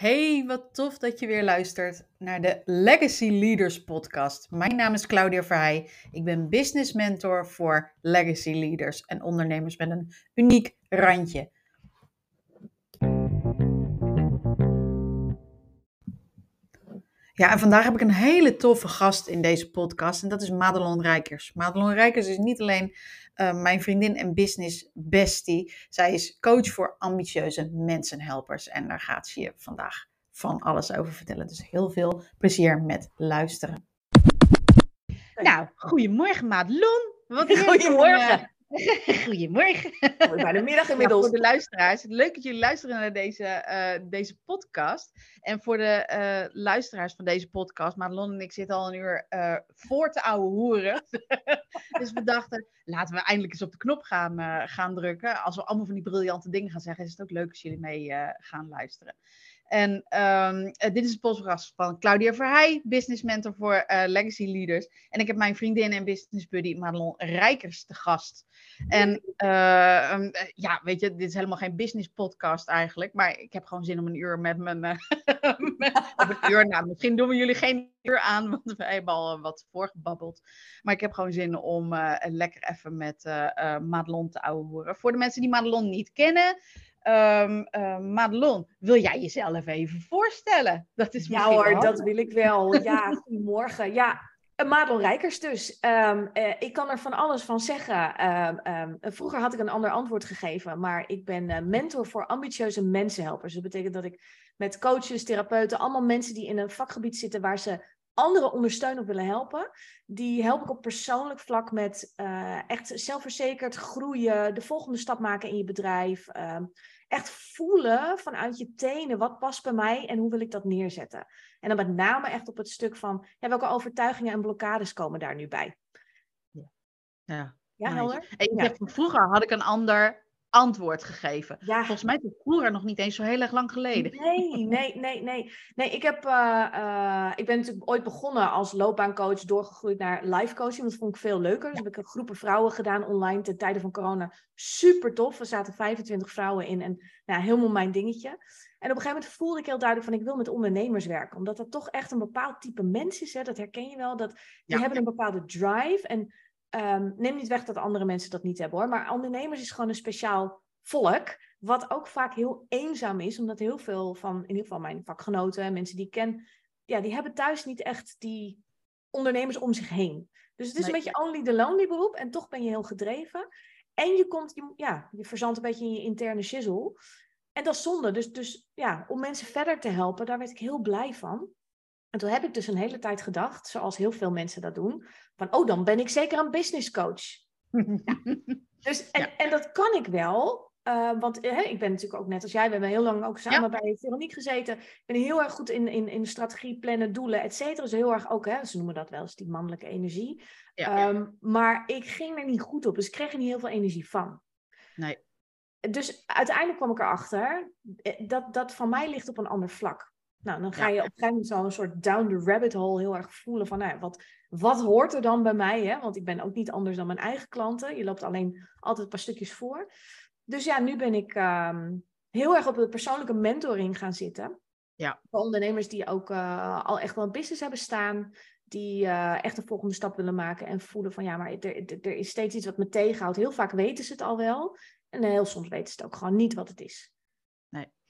Hey, wat tof dat je weer luistert naar de Legacy Leaders podcast. Mijn naam is Claudia Verheij. Ik ben business mentor voor legacy leaders en ondernemers met een uniek randje. Ja, en vandaag heb ik een hele toffe gast in deze podcast en dat is Madelon Rijkers. Madelon Rijkers is niet alleen uh, mijn vriendin en business bestie. Zij is coach voor ambitieuze mensenhelpers en daar gaat ze je vandaag van alles over vertellen. Dus heel veel plezier met luisteren. Nou, goedemorgen Madelon. Wat goedemorgen. Goedemorgen. Bij de middag inmiddels. voor de luisteraars. Leuk dat jullie luisteren naar deze, uh, deze podcast. En voor de uh, luisteraars van deze podcast, Madelon en ik zitten al een uur uh, voor te ouwe hoeren. dus we dachten, laten we eindelijk eens op de knop gaan, gaan drukken. Als we allemaal van die briljante dingen gaan zeggen, is het ook leuk als jullie mee gaan luisteren. En um, dit is het podcast van Claudia Verheij, business mentor voor uh, legacy leaders. En ik heb mijn vriendin en business buddy Madelon Rijkers te gast. En uh, um, ja, weet je, dit is helemaal geen business podcast eigenlijk. Maar ik heb gewoon zin om een uur met mijn. uur, nou, misschien doen we jullie geen uur aan, want we hebben al wat voorgebabbeld. Maar ik heb gewoon zin om lekker even met Madelon te ouwehoeren. Voor de mensen die Madelon niet kennen. Um, uh, Madelon, wil jij jezelf even voorstellen? Dat is ja hoor, dat wil ik wel. Ja, goedemorgen. Ja, Madelon Rijkers dus. Um, uh, ik kan er van alles van zeggen. Um, vroeger had ik een ander antwoord gegeven, maar ik ben uh, mentor voor ambitieuze mensenhelpers. Dat betekent dat ik met coaches, therapeuten, allemaal mensen die in een vakgebied zitten waar ze anderen ondersteunen of willen helpen, die help ik op persoonlijk vlak met uh, echt zelfverzekerd groeien, de volgende stap maken in je bedrijf. Uh, echt voelen vanuit je tenen wat past bij mij en hoe wil ik dat neerzetten. En dan met name echt op het stuk van ja, welke overtuigingen en blokkades komen daar nu bij. Ja, ja. ja helder? En ja. vroeger had ik een ander antwoord gegeven. Ja. Volgens mij is vroeger nog niet eens zo heel erg lang geleden. Nee, nee, nee, nee. Nee, ik, heb, uh, uh, ik ben natuurlijk ooit begonnen als loopbaancoach, doorgegroeid naar live coaching. Dat vond ik veel leuker. Dus heb ik een groepen vrouwen gedaan online ten tijde van corona. Super tof. Er zaten 25 vrouwen in en nou, helemaal mijn dingetje. En op een gegeven moment voelde ik heel duidelijk van ik wil met ondernemers werken. Omdat dat toch echt een bepaald type mens is. Hè? Dat herken je wel. Dat, die hebben een bepaalde drive. En Um, neem niet weg dat andere mensen dat niet hebben hoor. Maar ondernemers is gewoon een speciaal volk. Wat ook vaak heel eenzaam is. Omdat heel veel van, in ieder geval mijn vakgenoten en mensen die ik ken. Ja, die hebben thuis niet echt die ondernemers om zich heen. Dus het is een beetje only the lonely beroep. En toch ben je heel gedreven. En je komt, je, ja, je verzandt een beetje in je interne shizzle. En dat is zonde. Dus, dus ja, om mensen verder te helpen, daar werd ik heel blij van. En toen heb ik dus een hele tijd gedacht, zoals heel veel mensen dat doen, van oh, dan ben ik zeker een business coach. ja. Dus, en, en dat kan ik wel, uh, want uh, ik ben natuurlijk ook net als jij, we hebben heel lang ook samen bij Veronique gezeten. Ik ben heel erg goed in, in, in strategie, plannen, doelen, et cetera. Dus heel erg ook, hè, ze noemen dat wel eens die mannelijke energie. Ja, um, maar ik ging er niet goed op, dus ik kreeg er niet heel veel energie van. Nee. Dus uiteindelijk kwam ik erachter eh, dat dat van mij ligt op een ander vlak. Nou, dan ga je op een gegeven moment zo een soort down the rabbit hole heel erg voelen van, nou, wat, wat hoort er dan bij mij? Hè? Want ik ben ook niet anders dan mijn eigen klanten. Je loopt alleen altijd een paar stukjes voor. Dus ja, nu ben ik um, heel erg op de persoonlijke mentoring gaan zitten. Ja. Voor ondernemers die ook uh, al echt wel een business hebben staan. Die uh, echt een volgende stap willen maken en voelen van ja, maar er, er is steeds iets wat me tegenhoudt. Heel vaak weten ze het al wel. En heel soms weten ze het ook gewoon niet wat het is.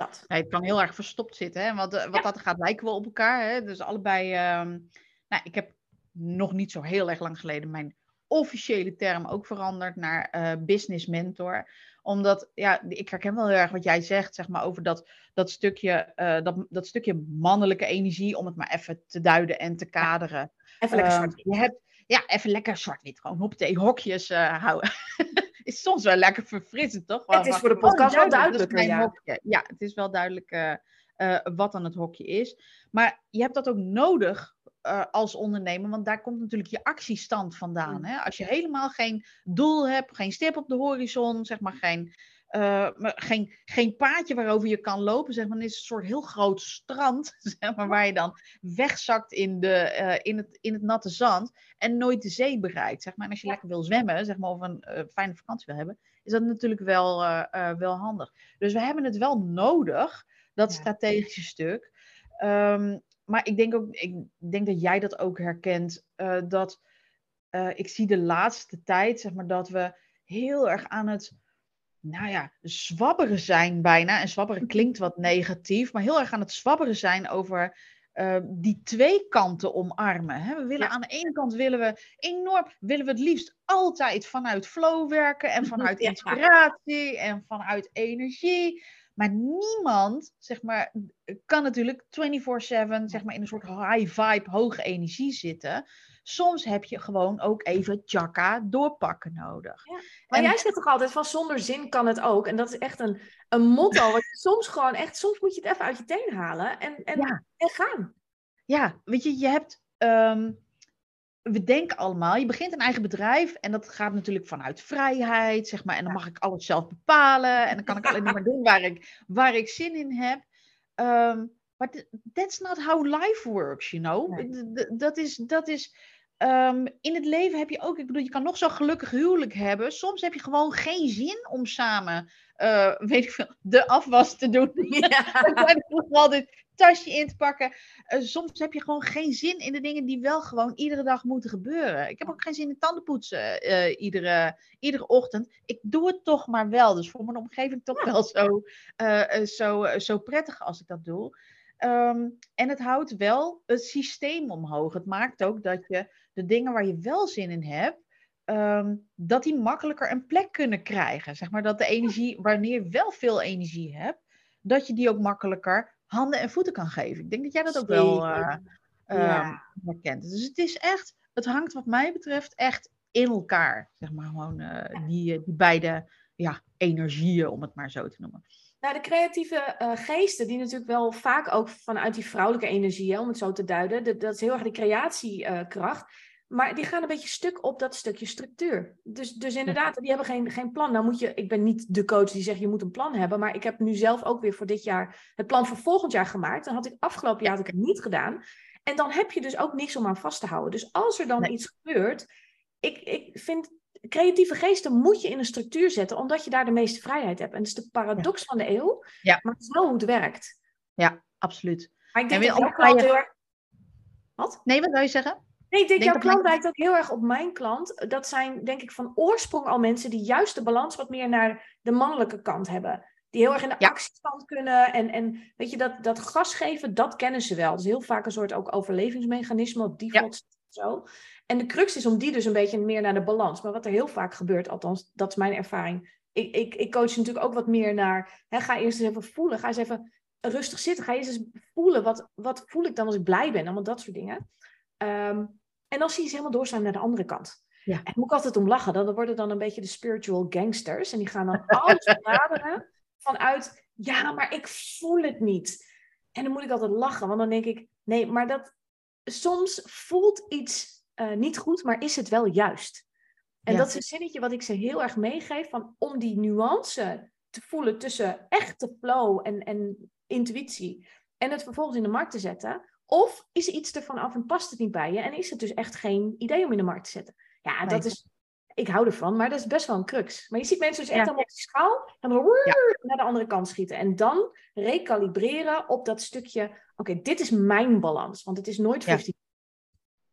Dat. Nee, het kan heel erg verstopt zitten, hè? want, wat dat gaat lijken wel op elkaar. Hè? Dus allebei, um, nou, ik heb nog niet zo heel erg lang geleden mijn officiële term ook veranderd naar uh, business mentor. Omdat, ja, ik herken wel heel erg wat jij zegt, zeg maar, over dat, dat, stukje, uh, dat, dat stukje mannelijke energie, om het maar even te duiden en te kaderen. Even lekker zwart. Uh, je hebt, ja, even lekker zwart-wit, gewoon op de hokjes houden. is soms wel lekker verfrissend, toch? Het is voor de podcast oh, wel duidelijk. Ja. ja, het is wel duidelijk uh, uh, wat dan het hokje is. Maar je hebt dat ook nodig uh, als ondernemer, want daar komt natuurlijk je actiestand vandaan. Mm. Hè? Als je helemaal geen doel hebt, geen stip op de horizon, zeg maar geen, uh, geen, geen paadje waarover je kan lopen, zeg maar, dan is het een soort heel groot strand, zeg maar, waar je dan wegzakt in, de, uh, in, het, in het natte zand en nooit de zee bereikt. Zeg maar. En als je ja. lekker wil zwemmen, zeg maar, of een fijne vakantie wil hebben, is dat natuurlijk wel, wel handig. Dus we hebben het wel nodig Dat Ja. strategische stuk. Ehm, maar ik denk ook, ik denk dat jij dat ook herkent. eh, dat eh, ik zie de laatste tijd, zeg maar, dat we heel erg aan het, nou ja, zwabberen zijn bijna. En zwabberen klinkt wat negatief, maar heel erg aan het zwabberen zijn over eh, die twee kanten omarmen. Hè? We willen Ja. aan de ene kant willen we enorm, willen we het liefst altijd vanuit flow werken en vanuit Ja. inspiratie en vanuit energie. Maar niemand, zeg maar, kan natuurlijk 24/7 zeg maar, in een soort high vibe, hoge energie zitten. Soms heb je gewoon ook even chakra doorpakken nodig. Maar En- jij zegt toch altijd van zonder zin kan het ook. En dat is echt een, een motto. Soms gewoon echt, soms moet je het even uit je teen halen en, en, Ja. en gaan. Ja, weet je, je hebt. ehm, we denken allemaal, je begint een eigen bedrijf en dat gaat natuurlijk vanuit vrijheid, zeg maar. En dan mag ik alles zelf bepalen en dan kan ik alleen maar doen waar ik, waar ik zin in heb. Ehm, maar th- that's not how life works, you know. Nee. Dat is, dat is ehm, in het leven heb je ook, ik bedoel, je kan nog zo'n gelukkig huwelijk hebben. Soms heb je gewoon geen zin om samen, eh, weet ik veel, de afwas te doen. Ja. Dit tasje in te pakken. Eh, soms heb je gewoon geen zin in de dingen die wel gewoon iedere dag moeten gebeuren. Ik heb ook geen zin in tandenpoetsen eh, iedere, iedere ochtend. Ik doe het toch maar wel. Dus voor mijn omgeving toch wel zo, zo, zo prettig als ik dat doe. Ehm, en het houdt wel het systeem omhoog. Het maakt ook dat je de dingen waar je wel zin in hebt, ehm, dat die makkelijker een plek kunnen krijgen. Zeg maar dat de energie, wanneer je wel veel energie hebt, dat je die ook makkelijker handen en voeten kan geven. Ik denk dat jij dat ook wel Ja. herkent. Dus het is echt, het hangt wat mij betreft echt in elkaar. Zeg maar gewoon eh, die, die beide ja, energieën, om het maar zo te noemen. Nou, de creatieve eh, geesten, die natuurlijk wel vaak ook vanuit die vrouwelijke energie, hè, om het zo te duiden, dat, dat is heel erg die creatiekracht. maar die gaan een beetje stuk op dat stukje structuur. Dus, dus inderdaad, die hebben geen, geen plan. Nou moet je, ik ben niet de coach die zegt je moet een plan hebben, maar ik heb nu zelf ook weer voor dit jaar het plan voor volgend jaar gemaakt. Dan had ik afgelopen jaar had ik het niet gedaan. En dan heb je dus ook niks om aan vast te houden. Dus als er dan Nee. iets gebeurt, ik, ik vind creatieve geesten moet je in een structuur zetten, omdat je daar de meeste vrijheid hebt. En dat is de paradox van de eeuw, Ja. maar het is wel hoe het werkt. Ja, absoluut. Maar ik En denk dat jouw ook klant je- heel erg... Wat? Nee, wat wil je zeggen? Nee, ik denk, Denk jouw dat klant lijkt ook heel erg op mijn klant. Dat zijn denk ik van oorsprong al mensen die juist de balans wat meer naar de mannelijke kant hebben. Die heel erg in de Ja. actiestand kunnen. En, en weet je, dat, dat gas geven, dat kennen ze wel. Dus heel vaak een soort ook overlevingsmechanisme op default zo. En de crux is om die dus een beetje meer naar de balans. Maar wat er heel vaak gebeurt, althans, dat is mijn ervaring. Ik, ik, ik coach natuurlijk ook wat meer naar, hè, ga eerst eens even voelen. Ga eens even rustig zitten. Ga eerst eens voelen, wat, wat voel ik dan als ik blij ben? Allemaal dat soort dingen. Ehm, en dan zie je ze helemaal doorstaan naar de andere kant. Ja. En daar moet ik altijd om lachen. Dan worden dan een beetje de spiritual gangsters. En die gaan dan alles benaderen vanuit, ja, maar ik voel het niet. En dan moet ik altijd lachen, want dan denk ik, nee, maar dat soms voelt iets eh, niet goed, maar is het wel juist. En Ja. dat is een zinnetje wat ik ze heel erg meegeef, van om die nuance te voelen tussen echte flow en, en intuïtie en het vervolgens in de markt te zetten. Of is er iets ervan af en past het niet bij je en is het dus echt geen idee om in de markt te zetten? Ja, dat is, ik hou ervan, maar dat is best wel een crux. Maar je ziet mensen dus echt Ja. op die schaal en dan naar de andere kant schieten. En dan recalibreren op dat stukje, oké, dit is mijn balans, want het is nooit 50. Ja.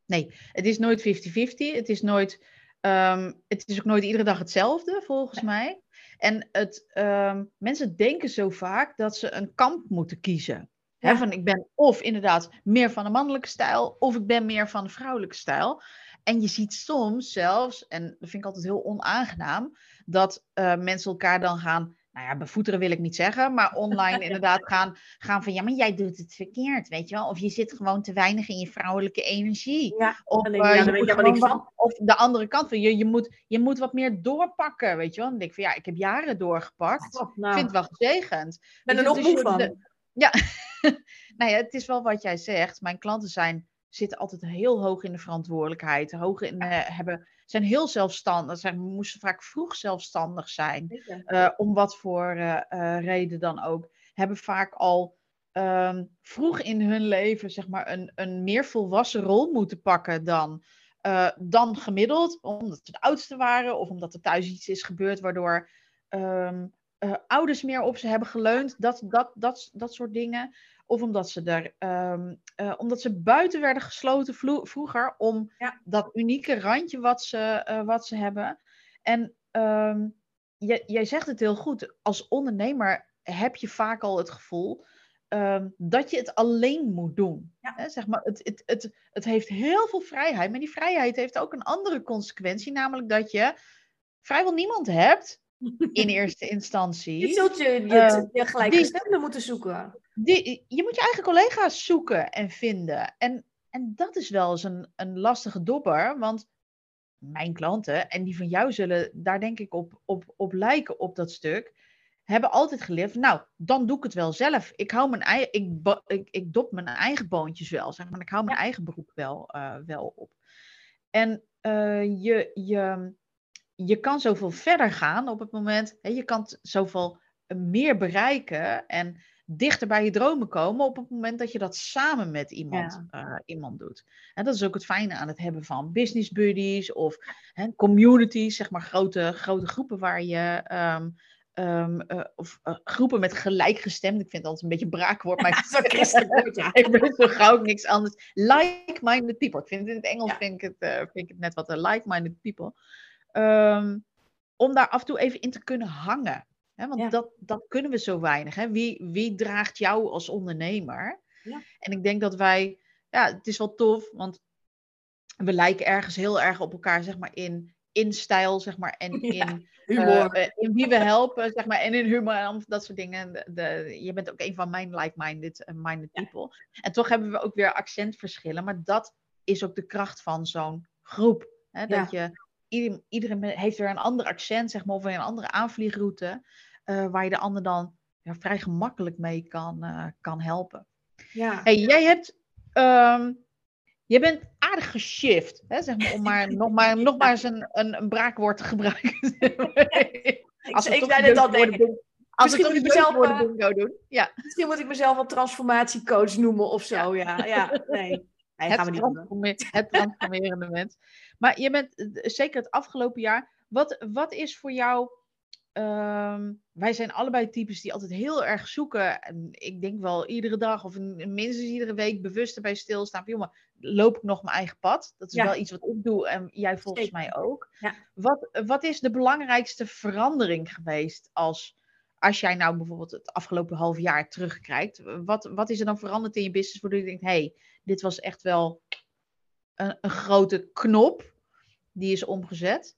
Nee, het is nooit 50-50. Het is nooit. ehm, het is ook nooit iedere dag hetzelfde, volgens mij. En het, ehm, mensen denken zo vaak dat ze een kamp moeten kiezen. Van ik ben of inderdaad meer van de mannelijke stijl, of ik ben meer van de vrouwelijke stijl. En je ziet soms zelfs, en dat vind ik altijd heel onaangenaam, dat eh, mensen elkaar dan gaan, nou ja, bevoeteren wil ik niet zeggen, maar online inderdaad gaan, gaan van ja, maar jij doet het verkeerd, weet je wel. Of je zit gewoon te weinig in je vrouwelijke energie. Ja, Of, je, eh, ja, je gewoon of de andere kant van je, je, moet, je moet wat meer doorpakken, weet je wel. Dan denk ik van ja, ik heb jaren doorgepakt. Oh, Ik nou, vind het wel gezegend. ben er nog moe dus je- van. de- ja, nou ja, het is wel wat jij zegt. Mijn klanten zijn, zitten altijd heel hoog in de verantwoordelijkheid. Hoog in, eh, hebben, zijn heel zelfstandig. Zijn, moesten vaak vroeg zelfstandig zijn. Eh, om wat voor eh, reden dan ook. Hebben vaak al ehm, vroeg in hun leven zeg maar, een, een meer volwassen rol moeten pakken dan, dan gemiddeld. Omdat ze de oudste waren of omdat er thuis iets is gebeurd waardoor ehm, eh, ouders meer op ze hebben geleund, dat, dat, dat, dat soort dingen. Of omdat ze, daar, ehm, eh, omdat ze buiten werden gesloten vroeger om Ja. dat unieke randje wat ze, eh, wat ze hebben. En ehm, jij, jij zegt het heel goed, als ondernemer heb je vaak al het gevoel ehm, dat je het alleen moet doen. Ja. Zeg maar, het, het, het, het heeft heel veel vrijheid, maar die vrijheid heeft ook een andere consequentie, namelijk dat je vrijwel niemand hebt in eerste instantie. Je zult je, je, je moeten zoeken. Die, je moet je eigen collega's zoeken en vinden. En, en dat is wel eens een, een lastige dobber, want mijn klanten en die van jou zullen daar denk ik op, op, op lijken op dat stuk, hebben altijd geleerd, nou, dan doe ik het wel zelf. Ik, hou mijn eigen, ik, ik, ik dop mijn eigen boontjes wel, zeg maar. Ik hou mijn eigen beroep wel, eh, wel op. En eh, je, je, je kan zoveel verder gaan op het moment, hè, je kan zoveel meer bereiken en dichter bij je dromen komen op het moment dat je dat samen met iemand, eh, iemand doet. En dat is ook het fijne aan het hebben van business buddies of hè, communities, zeg maar grote, grote groepen waar je. ehm, ehm, eh, of eh, groepen met gelijkgestemd. Ik vind het altijd een beetje braakwoord, maar christelijk ja. ik ben zo gauw niks anders. Like-minded people. Ik vind het in het Engels Ja. vind, ik het, vind ik het net wat like-minded people. Ehm, om daar af en toe even in te kunnen hangen. Hè? Want Ja. dat, dat kunnen we zo weinig. Hè? Wie, wie draagt jou als ondernemer? Ja. En ik denk dat wij, ja, het is wel tof, want we lijken ergens heel erg op elkaar, zeg maar, in, in stijl, zeg maar, en Ja, in, Humor. eh, eh, in wie we helpen, zeg maar, en in humor en dat soort dingen. De, de- je bent ook een van mijn like-minded eh, minded Ja. people. En toch hebben we ook weer accentverschillen, maar dat is ook de kracht van zo'n groep. Hè? Dat je, ieder, iedereen heeft weer een ander accent, zeg maar, of weer een andere aanvliegroute, waar je de ander dan ja, vrij gemakkelijk mee kan, eh, kan helpen. ja. Hey, jij hebt, ehm, je bent aardig geshift, hè, zeg maar, om maar, nog, maar, nog maar eens een, een, een braakwoord te gebruiken. ik, Als ik zei net al, denk ik, Als Misschien moet ik mezelf, bingo doen. Ja, misschien moet ik mezelf wel transformatiecoach noemen of zo. Ja, ja, nee. Nee, gaan we het, niet doen. transforme- het transformerende mens. Maar je bent, eh, zeker het afgelopen jaar, wat, wat is voor jou... ehm, wij zijn allebei types die altijd heel erg zoeken. En ik denk wel iedere dag of in- minstens iedere week bewust erbij stilstaan. Van, jongen, loop ik nog mijn eigen pad? Dat is Ja. wel iets wat ik doe en jij volgens Zeker. mij ook. Ja. Wat, wat is de belangrijkste verandering geweest als, als jij nou bijvoorbeeld het afgelopen half jaar terugkijkt? Wat, wat is er dan veranderd in je business waardoor je denkt, hé, hey, dit was echt wel een, een grote knop die is omgezet?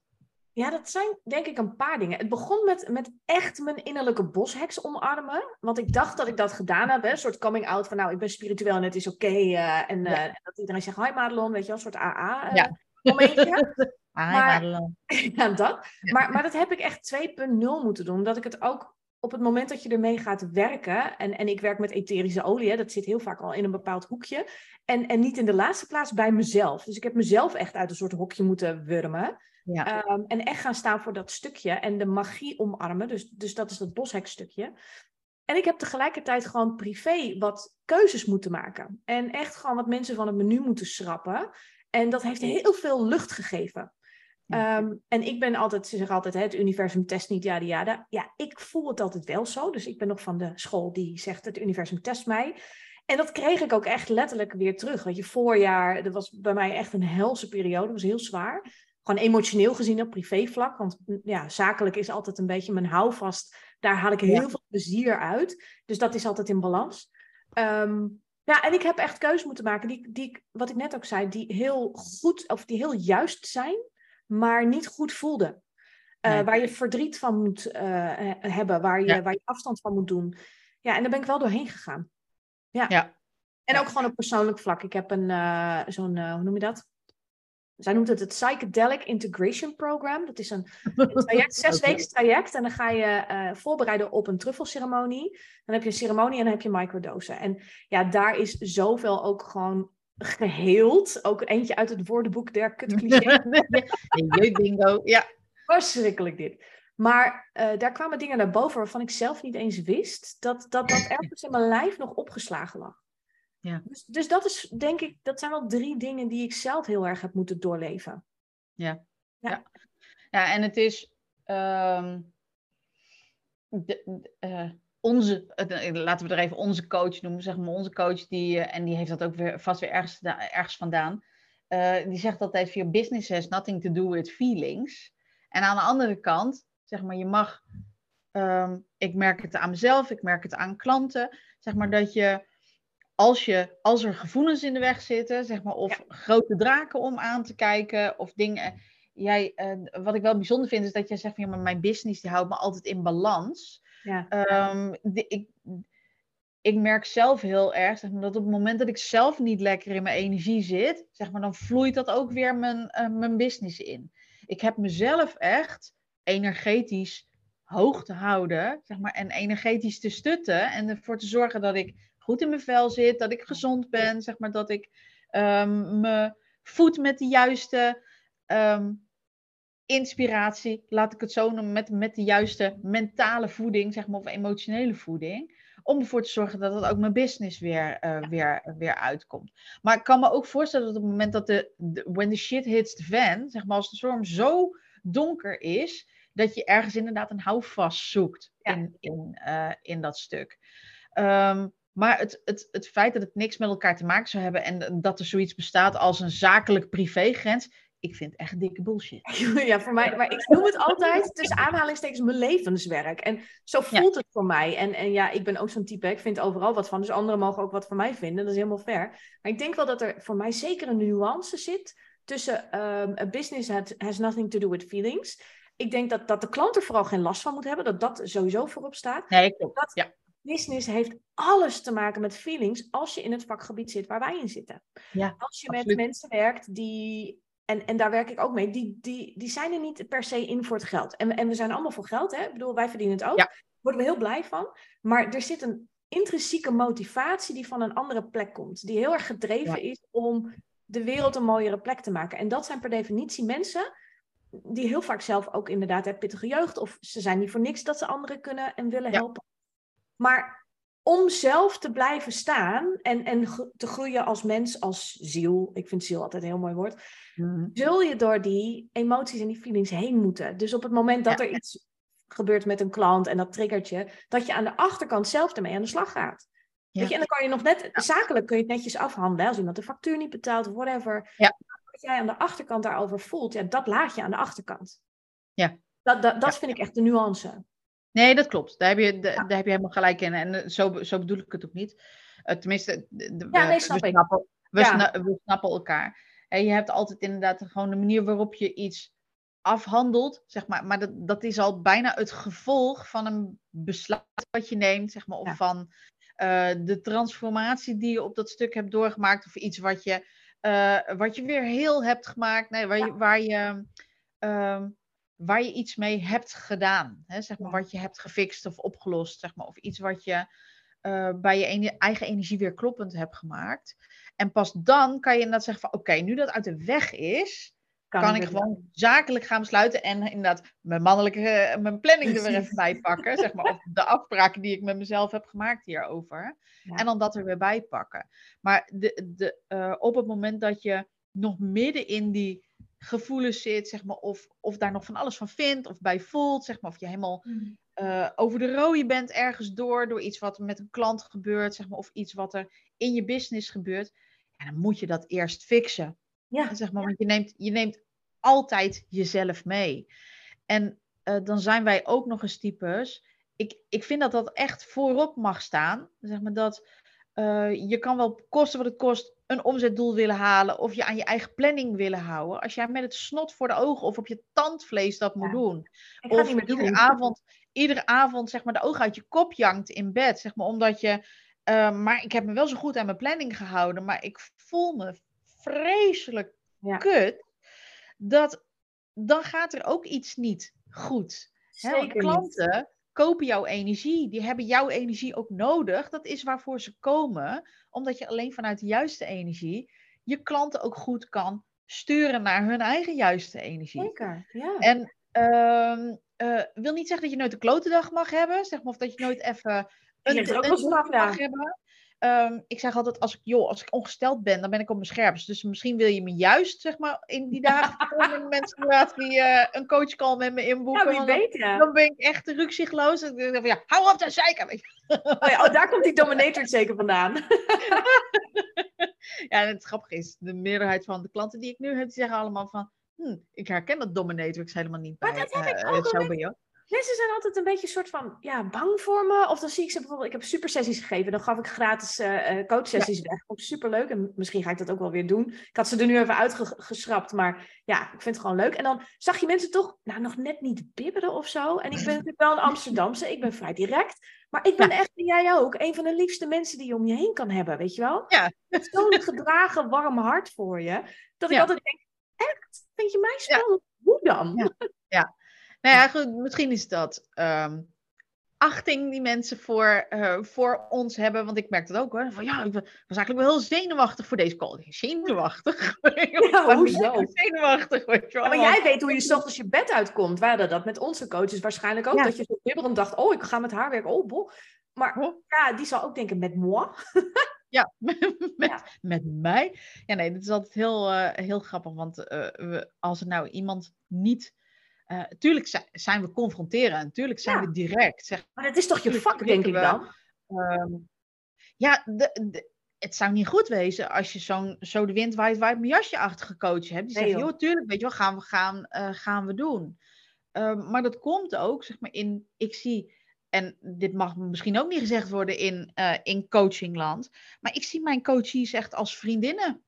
Ja, dat zijn denk ik een paar dingen. Het begon met, met echt mijn innerlijke bosheks omarmen. Want ik dacht dat ik dat gedaan heb. Hè? Een soort coming out van nou, ik ben spiritueel en het is oké. eh, en, eh, en dat iedereen zegt, hi Madelon, weet je wel, een soort AA eh, Ja. momentje. Maar- Madelon. ja, dat. Maar, maar dat heb ik echt 2.0 moeten doen. Omdat ik het ook op het moment dat je ermee gaat werken. En, en ik werk met etherische olie. Hè, dat zit heel vaak al in een bepaald hoekje. En, en niet in de laatste plaats bij mezelf. Dus ik heb mezelf echt uit een soort hokje moeten wurmen. Ja. Ehm, en echt gaan staan voor dat stukje. En de magie omarmen. Dus, dus dat is dat boshekstukje. En ik heb tegelijkertijd gewoon privé wat keuzes moeten maken. En echt gewoon wat mensen van het menu moeten schrappen. En dat heeft heel veel lucht gegeven. Ehm, en ik ben altijd, ze zeggen altijd, hè, het universum test niet, ja, ja. Ja, ik voel het altijd wel zo. Dus ik ben nog van de school die zegt, het universum test mij. En dat kreeg ik ook echt letterlijk weer terug. Weet je, voorjaar, dat was bij mij echt een helse periode. Dat was heel zwaar. Gewoon emotioneel gezien op privévlak. Want mm, ja, zakelijk is altijd een beetje mijn houvast. Daar haal ik heel Ja. veel plezier uit. Dus dat is altijd in balans. Ehm, ja, en ik heb echt keuzes moeten maken die, die, wat ik net ook zei, die heel goed of die heel juist zijn, maar niet goed voelden. Eh, Nee. Waar je verdriet van moet eh, he- hebben, waar je, Ja. waar je afstand van moet doen. Ja, en daar ben ik wel doorheen gegaan. Ja. Ja. En ook gewoon op persoonlijk vlak. Ik heb een, eh, zo'n, hoe noem je dat? Zij noemt het het Psychedelic Integration Program. Dat is een een traject, zes traject. En dan ga je eh, voorbereiden op een truffelceremonie. Dan heb je een ceremonie en dan heb je microdosen. En ja, daar is zoveel ook gewoon geheeld. Ook eentje uit het woordenboek der kutclichés. De jeugdbingo. Ja. Verschrikkelijk dit. Maar eh, daar kwamen dingen naar boven waarvan ik zelf niet eens wist dat dat, dat ergens in mijn lijf nog opgeslagen lag. Ja. Dus, dus dat is denk ik, dat zijn wel drie dingen die ik zelf heel erg heb moeten doorleven. Ja, en het is. ehm, de, uh, onze, uh, laten we er even onze coach noemen, zeg maar onze coach, die, uh, en die heeft dat ook weer vast weer ergens, ergens vandaan. die zegt altijd: Your business has nothing to do with feelings. En aan de andere kant, zeg maar, je mag, um, ik merk het aan mezelf, ik merk het aan klanten, zeg maar dat je als, je, als er gevoelens in de weg zitten, zeg maar, of grote draken om aan te kijken, of dingen. Jij, uh, wat ik wel bijzonder vind, is dat jij zegt van ja, maar mijn business die houdt me altijd in balans. Ja. Um, de, ik, ik merk zelf heel erg zeg maar, dat op het moment dat ik zelf niet lekker in mijn energie zit, zeg maar, dan vloeit dat ook weer mijn, uh, mijn business in. Ik heb mezelf echt energetisch hoog te houden, zeg maar, en energetisch te stutten en ervoor te zorgen dat ik goed in mijn vel zit, dat ik gezond ben, zeg maar, dat ik um, me voed met de juiste um, inspiratie, laat ik het zo noemen, met, met de juiste mentale voeding, zeg maar, of emotionele voeding. Om ervoor te zorgen dat het ook mijn business weer, uh, weer, weer uitkomt. Maar ik kan me ook voorstellen dat op het moment dat de, de when the shit hits the fan, zeg maar, als de storm zo donker is, dat je ergens inderdaad een houvast zoekt in, in, uh, in dat stuk. Um, maar het, het, het feit dat het niks met elkaar te maken zou hebben en dat er zoiets bestaat als een zakelijk privégrens, ik vind het echt dikke bullshit. Ja, voor mij, maar ik noem het altijd tussen aanhalingstekens mijn levenswerk. En zo voelt het voor mij. En, en ja, ik ben ook zo'n type, ik vind overal wat van. Dus anderen mogen ook wat van mij vinden, dat is helemaal fair. Maar ik denk wel dat er voor mij zeker een nuance zit tussen um, a business has, has nothing to do with feelings. Ik denk dat, dat de klant er vooral geen last van moet hebben, dat dat sowieso voorop staat. Nee, klopt. Dat, ja business heeft alles te maken met feelings als je in het vakgebied zit waar wij in zitten. Ja, als je met mensen werkt die, en, en daar werk ik ook mee, die, die, die zijn er niet per se in voor het geld. En, en we zijn allemaal voor geld, hè? Ik bedoel, wij verdienen het ook. Ja. Daar worden we heel blij van. Maar er zit een intrinsieke motivatie die van een andere plek komt. Die heel erg gedreven is om de wereld een mooiere plek te maken. En dat zijn per definitie mensen die heel vaak zelf ook inderdaad hebben pittige jeugd. Of ze zijn niet voor niks dat ze anderen kunnen en willen helpen. Maar om zelf te blijven staan en, en te groeien als mens, als ziel, ik vind ziel altijd een heel mooi woord, mm. zul je door die emoties en die feelings heen moeten. Dus op het moment dat er iets gebeurt met een klant en dat triggert je, dat je aan de achterkant zelf ermee aan de slag gaat. Ja. Weet je, en dan kan je nog net, zakelijk kun je het netjes afhandelen, als iemand de factuur niet betaalt of whatever. Ja. Wat jij aan de achterkant daarover voelt, ja, dat laat je aan de achterkant. Ja. Dat, dat, dat vind ik echt de nuance. Nee, dat klopt. Daar heb je, daar heb je helemaal gelijk in. En eh, zo, zo bedoel ik het ook niet. Uh, tenminste, de, ja, nee, snap we, ik. Snappen, we, ja. we, snappen elkaar. En je hebt altijd inderdaad gewoon de manier waarop je iets afhandelt, zeg maar. Maar dat, dat is al bijna het gevolg van een besluit wat je neemt, zeg maar. Of van uh, de transformatie die je op dat stuk hebt doorgemaakt. Of iets wat je, wat je weer heel hebt gemaakt. Nee, waar je... Waar je um, waar je iets mee hebt gedaan. Hè? Zeg maar, wat je hebt gefixt of opgelost. Zeg maar, of iets wat je uh, bij je eigen energie weer kloppend hebt gemaakt. En pas dan kan je inderdaad zeggen van oké, nu dat uit de weg is, kan, kan ik gewoon zakelijk gaan besluiten en inderdaad mijn mannelijke, mijn planning er weer even bij pakken. zeg maar, of de afspraken die ik met mezelf heb gemaakt hierover. Ja. En dan dat er weer bij pakken. Maar de, de, uh, op het moment dat je nog midden in die gevoelens zit, zeg maar, of, of daar nog van alles van vindt of bij voelt, zeg maar, of je helemaal mm. uh, over de rode bent ergens door, door iets wat met een klant gebeurt, zeg maar, of iets wat er in je business gebeurt, ja, dan moet je dat eerst fixen. Ja. Zeg maar, want je neemt, je neemt altijd jezelf mee. En uh, dan zijn wij ook nog eens types. Ik, ik vind dat dat echt voorop mag staan. Zeg maar dat uh, je kan wel kosten wat het kost een omzetdoel willen halen of je aan je eigen planning willen houden. Als jij met het snot voor de ogen of op je tandvlees dat moet doen. Of iedere avond, iedere avond zeg maar de ogen uit je kop jankt in bed. Zeg maar, omdat je, uh, maar ik heb me wel zo goed aan mijn planning gehouden, maar ik voel me vreselijk ja. kut. Dat, dan gaat er ook iets niet goed. Zeker He, klanten kopen jouw energie. Die hebben jouw energie ook nodig. Dat is waarvoor ze komen. Omdat je alleen vanuit de juiste energie je klanten ook goed kan sturen naar hun eigen juiste energie. Zeker, ja. En uh, wil niet zeggen dat je nooit een klote dag mag hebben. Zeg maar, of dat je nooit even een, een, een mag hebben. Ehm, ik zeg altijd, als ik, joh, als ik ongesteld ben, dan ben ik op mijn scherpst. Dus misschien wil je me juist, zeg maar, in die dagen voor een menstruatie uh, een coachcall met me inboeken. Ja, wie weet, ja. Dan ben ik echt rukzichtloos. En dan denk ik van, ja, hou op te zeiken. Oh, ja, oh, daar komt die dominator zeker vandaan. ja, en het grappige is, de meerderheid van de klanten die ik nu heb, die zeggen allemaal van, hm, ik herken dat dominatrix helemaal niet Maar bij, dat heb ik eh, ook Mensen zijn altijd een beetje een soort van ja, bang voor me. Of dan zie ik ze bijvoorbeeld, ik heb supersessies gegeven. Dan gaf ik gratis uh, coachsessies weg. Vond ik superleuk. En misschien ga ik dat ook wel weer doen. Ik had ze er nu even uitgeschrapt. Maar ja, ik vind het gewoon leuk. En dan zag je mensen toch nou, nog net niet bibberen of zo. En ik ben natuurlijk wel een Amsterdamse. Ik ben vrij direct. Maar ik ben echt, en jij ook, een van de liefste mensen die je om je heen kan hebben. Weet je wel? Ja. Zo'n gedragen, warm hart voor je. Dat ik Ja. altijd denk, echt? Vind je mij spannend? Hoe dan? Ja. Nou ja, goed, misschien is dat ehm, achting die mensen voor, eh, voor ons hebben. Want ik merk dat ook hoor. Van ja, ik was eigenlijk wel heel zenuwachtig voor deze call. Zenuwachtig? Ja, hoezo? Zenuwachtig, weet je wel. Ja, maar jij weet hoe je 's ochtends je bed uitkomt. Hadden dat met onze coaches waarschijnlijk ook. Ja. Dat je zo bibberend dacht, oh, ik ga met haar werken. Oh, boh. Maar ja, die zal ook denken met moi. Ja, met, Ja. met mij. Ja, nee, dat is altijd heel, eh, heel grappig. Want eh, we, als er nou iemand niet. Eh tuurlijk zi- zijn we confronteren. Natuurlijk zijn Ja. we direct. Zeg, Maar dat is toch je Tuurlijk vak, denk ik dan? Ehm, ja, de, de- het zou niet goed wezen als je zo'n zo de wind waait, waait mijn jasje-achtige coach hebt. Die Nee, zegt, joh. tuurlijk, weet je wel, gaan we, gaan, eh, gaan we doen. Ehm, maar dat komt ook, zeg maar, in, ik zie, en dit mag misschien ook niet gezegd worden in, eh, in coachingland, maar ik zie mijn coaches echt als vriendinnen.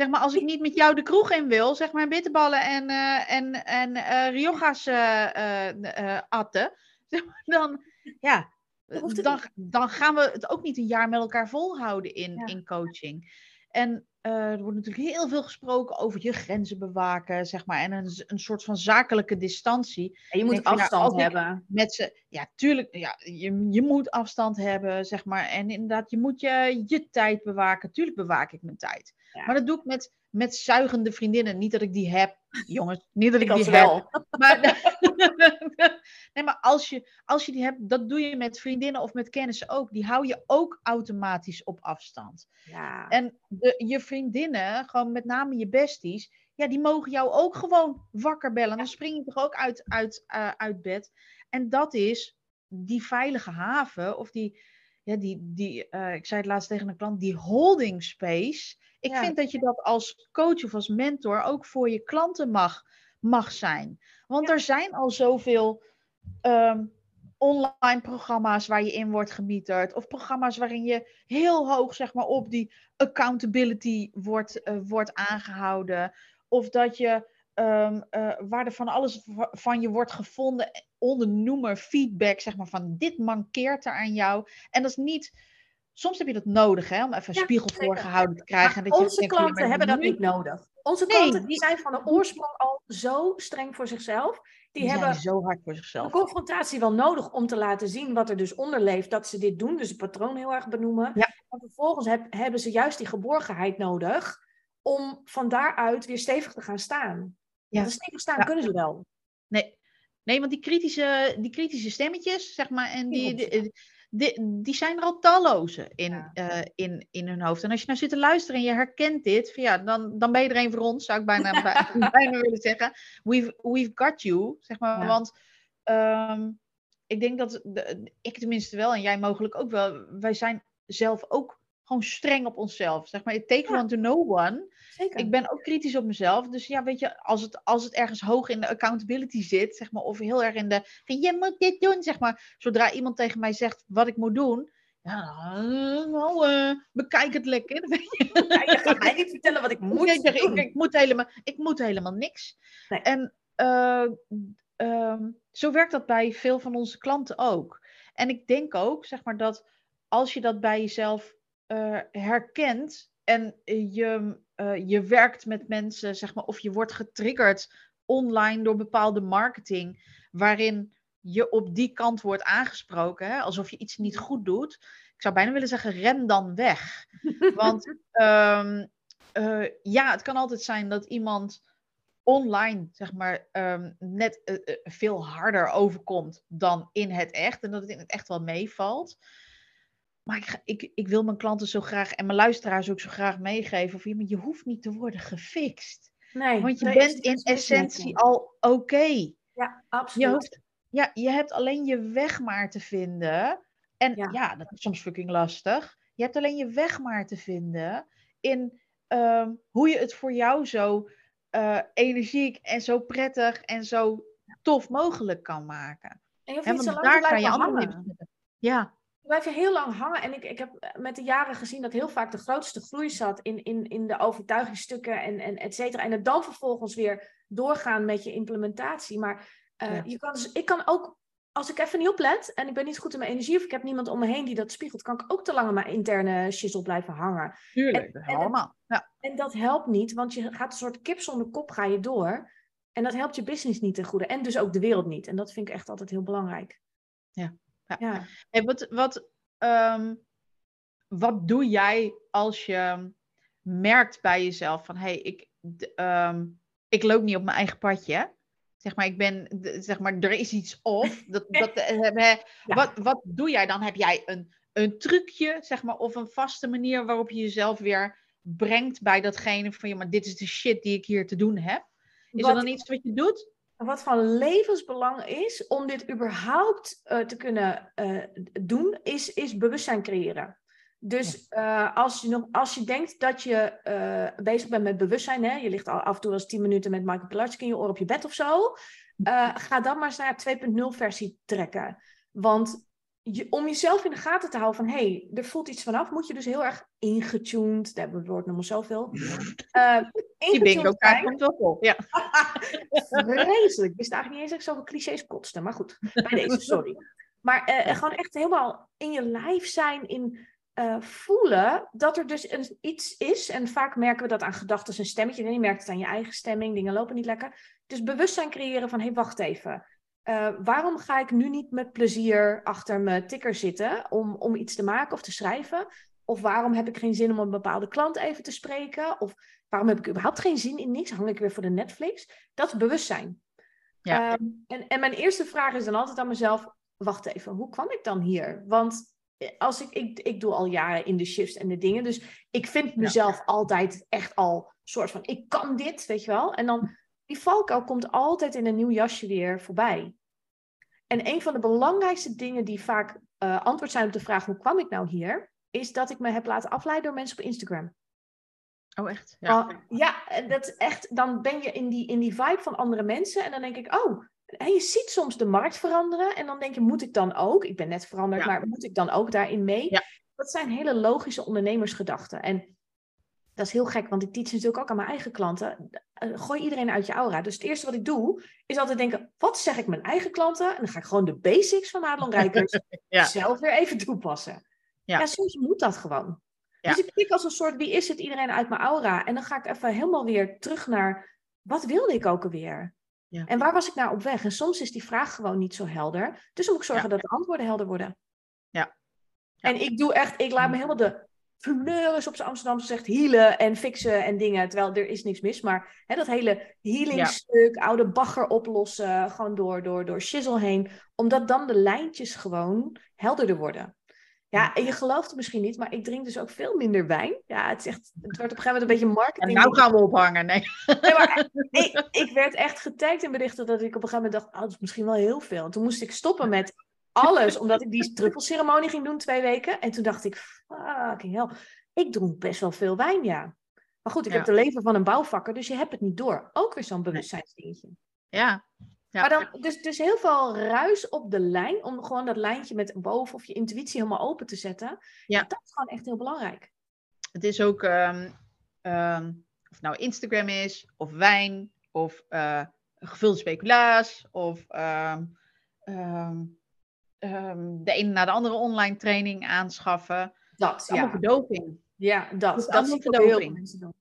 Zeg maar, als ik niet met jou de kroeg in wil, zeg maar, bitterballen en, eh en, en eh Rioja's eh, atten, zeg maar, dan, ja, Dan dan, gaan we het ook niet een jaar met elkaar volhouden in, Ja. in coaching. En er wordt natuurlijk heel veel gesproken over je grenzen bewaken, zeg maar, en een, een soort van zakelijke distantie En je moet van, ja, afstand hebben. met ze. Ja, tuurlijk, ja, je, je moet afstand hebben, zeg maar. En inderdaad, je moet je, je tijd bewaken. Tuurlijk bewaak ik mijn tijd. Ja. Maar dat doe ik met, met zuigende vriendinnen. Niet dat ik die heb, jongens. Niet dat ik, Ik die als heb. wel. Maar, nee, maar als je, als je die hebt, dat doe je met vriendinnen of met kennissen ook. Die hou je ook automatisch op afstand. Ja. En de, je vriendinnen, gewoon met name je besties, ja, die mogen jou ook gewoon wakker bellen. Dan spring je toch ook uit, uit, eh, uit bed. En dat is die veilige haven, of die, ja, die, die eh, ik zei het laatst tegen een klant, die holding space. Ik Ja. vind dat je dat als coach of als mentor ook voor je klanten mag, mag zijn. Want er zijn al zoveel ehm, online programma's waar je in wordt gemieterd. Of programma's waarin je heel hoog zeg maar, op die accountability wordt, eh, wordt aangehouden. Of dat je ehm, eh, waar er van alles van je wordt gevonden onder noemer feedback, zeg maar van dit mankeert er aan jou. En dat is niet. Soms heb je dat nodig, hè, om even een Ja, spiegel zeker. voorgehouden te krijgen. en dat je onze denkt van, ja, klanten hebben dat nu- niet nodig. Onze Nee, klanten die zijn van de oorsprong al zo streng voor zichzelf. Die, Die hebben zo hard voor de zichzelf. confrontatie wel nodig om te laten zien wat er dus onder leeft. Dat ze dit doen, dus het patroon heel erg benoemen. Ja. Maar vervolgens heb- hebben ze juist die geborgenheid nodig om van daaruit weer stevig te gaan staan. Ja. Want stevig staan Ja. kunnen ze wel. Nee, nee want die kritische, die kritische stemmetjes, zeg maar, en die, die, die, die zijn er al talloze in, Ja. eh, in, in hun hoofd. En als je nou zit te luisteren en je herkent dit, van ja, dan, dan ben je er een voor ons, zou ik bijna, bij- bijna willen zeggen. We've, we've got you, zeg maar. Want ehm, ik denk dat, de, ik tenminste wel, en jij mogelijk ook wel, wij zijn zelf ook gewoon streng op onszelf. Zeg maar, it takes Ja. one to know one. Zeker. Ik ben ook kritisch op mezelf. Dus ja, weet je, als het, als het ergens hoog in de accountability zit, zeg maar, of heel erg in de. Je moet dit doen, zeg maar. Zodra iemand tegen mij zegt wat ik moet doen. Ja, nou, eh, bekijk het lekker. Ja, je gaat mij niet vertellen wat ik moet zeg, ik, doen. ik moet helemaal, ik moet helemaal niks. Nee. En eh, ehm, zo werkt dat bij veel van onze klanten ook. En ik denk ook, zeg maar, dat als je dat bij jezelf eh, herkent en je, eh, je werkt met mensen, zeg maar, of je wordt getriggerd online door bepaalde marketing, waarin je op die kant wordt aangesproken, hè, alsof je iets niet goed doet. Ik zou bijna willen zeggen, ren dan weg. Want ehm, eh, ja, het kan altijd zijn dat iemand online, zeg maar, ehm, net veel harder overkomt dan in het echt. En dat het in het echt wel meevalt. Maar ik, ik, ik wil mijn klanten zo graag en mijn luisteraars ook zo graag meegeven. Of je, je hoeft niet te worden gefixt. Nee, Want je bent in mis essentie al oké. Ja, Je, absoluut. hoeft, ja, je hebt alleen je weg maar te vinden. En Ja. ja, dat is soms fucking lastig. Je hebt alleen je weg maar te vinden in ehm, hoe je het voor jou zo eh, energiek en zo prettig en zo tof mogelijk kan maken. En je hoeft niet zo lang te daar kan je hangen. Ja, Je blijft je heel lang hangen. En ik, ik heb eh, met de jaren gezien dat heel vaak de grootste groei zat in, in, in de overtuigingsstukken en, en et cetera. En het dan vervolgens weer doorgaan met je implementatie. Maar eh, Ja. je kan dus, ik kan ook, als ik even niet oplet en ik ben niet goed in mijn energie of ik heb niemand om me heen die dat spiegelt, kan ik ook te lang aan mijn interne shizzle blijven hangen. tuurlijk. En- allemaal. Ja. En dat helpt niet, want je gaat een soort kip zonder kop ga je door. En dat helpt je business niet ten goede. En dus ook de wereld niet. En dat vind ik echt altijd heel belangrijk. Ja. Ja. ja. Hey, wat, wat, ehm, wat doe jij als je merkt bij jezelf van hé, hey, ik, ehm, ik loop niet op mijn eigen padje. Zeg maar, ik ben, zeg maar, er is iets off. Dat, dat, eh, Ja. wat, wat doe jij dan? Heb jij een, een trucje, zeg maar, of een vaste manier waarop je jezelf weer brengt bij datgene van, ja, maar dit is de shit die ik hier te doen heb? Is Wat- er dan iets wat je doet? Wat van levensbelang is om dit überhaupt eh, te kunnen eh, doen, is, is bewustzijn creëren. Dus eh, als, je nog, als je denkt dat je bezig bent met bewustzijn, hè, je ligt al af en toe eens 10 minuten met Michael Pilarczyk in je oor op je bed of zo, ga dan maar eens naar 2.0 versie trekken. Want je, om jezelf in de gaten te houden van, hé, hey, er voelt iets vanaf, moet je dus heel erg ingetuned, daar hebben we het woord nog maar zoveel. eh Die bingo kaart komt wel vol. Ja. Vreselijk. Ik wist eigenlijk niet eens dat ik zoveel clichés kotste. Maar goed, bij deze, sorry. Maar eh, gewoon echt helemaal in je lijf zijn, in eh, voelen dat er dus een, iets is. En vaak merken we dat aan gedachten en stemmetje. En je merkt het aan je eigen stemming, dingen lopen niet lekker. Dus bewustzijn creëren van, hé, hey, wacht even. Eh, waarom ga ik nu niet met plezier achter mijn tikker zitten om, om iets te maken of te schrijven? Of waarom heb ik geen zin om een bepaalde klant even te spreken? Of waarom heb ik überhaupt geen zin in niks? Hang ik weer voor de Netflix? Dat is bewustzijn. Ja. Ehm, en, en mijn eerste vraag is dan altijd aan mezelf: wacht even, hoe kwam ik dan hier? Want eh, als ik, ik, ik doe al jaren in de shifts en de dingen, dus ik vind mezelf altijd echt al soort van: ik kan dit, weet je wel? En dan die valkuil komt altijd in een nieuw jasje weer voorbij. En een van de belangrijkste dingen die vaak eh, antwoord zijn op de vraag: hoe kwam ik nou hier? Is dat ik me heb laten afleiden door mensen op Instagram. Oh, echt? Ja, ja dat is echt, dan ben je in die, in die vibe van andere mensen. En dan denk ik, oh, en je ziet soms de markt veranderen. En dan denk je, moet ik dan ook? Ik ben net veranderd, Ja. maar moet ik dan ook daarin mee? Ja. Dat zijn hele logische ondernemersgedachten. En dat is heel gek, want ik teach natuurlijk ook aan mijn eigen klanten. Eh, Gooi iedereen uit je aura. Dus het eerste wat ik doe, is altijd denken, wat zeg ik mijn eigen klanten? En dan ga ik gewoon de basics van Madelon Rijkers Ja. zelf weer even toepassen. Ja. Ja, soms moet dat gewoon. Ja. Dus ik kijk als een soort, wie is het, iedereen uit mijn aura. En dan ga ik even helemaal weer terug naar, wat wilde ik ook alweer? Ja. En waar was ik naar op weg? En soms is die vraag gewoon niet zo helder. Dus dan moet ik zorgen Ja. dat de antwoorden helder worden. Ja. Ja. En ik doe echt, ik laat me helemaal de fleurs op zijn Amsterdamse zegt healen en fixen en dingen. Terwijl er is niks mis. Maar hè, dat hele healingstuk, oude bagger oplossen, gewoon door, door, door shizzle heen. Omdat dan de lijntjes gewoon helderder worden. Ja, en je gelooft het misschien niet, maar ik drink dus ook veel minder wijn. Ja, het, is echt, het wordt op een gegeven moment een beetje En marketing. nou gaan we ophangen. Nee. Nee, maar ik, ik werd echt getagd in berichten dat ik op een gegeven moment dacht, oh, dat is misschien wel heel veel. En toen moest ik stoppen met alles, omdat ik die druppelceremonie ging doen twee weken. En toen dacht ik, fucking hell, ik dronk best wel veel wijn, ja. Maar goed, ik Ja. heb de leven van een bouwvakker, dus je hebt het niet door. Ook weer zo'n bewustzijnsdingetje. Ja. ja. Maar dan, dus, dus heel veel ruis op de lijn, om gewoon dat lijntje met boven of je intuïtie helemaal open te zetten. Ja. Dat is gewoon echt heel belangrijk. Het is ook, ehm, ehm, of het nou Instagram is, of wijn, of eh, gevulde speculaas, of ehm, ehm, de ene na de andere online training aanschaffen. Dat, is allemaal ja. verdoving. Ja, dat. is Dat ook heel veel mensen doen.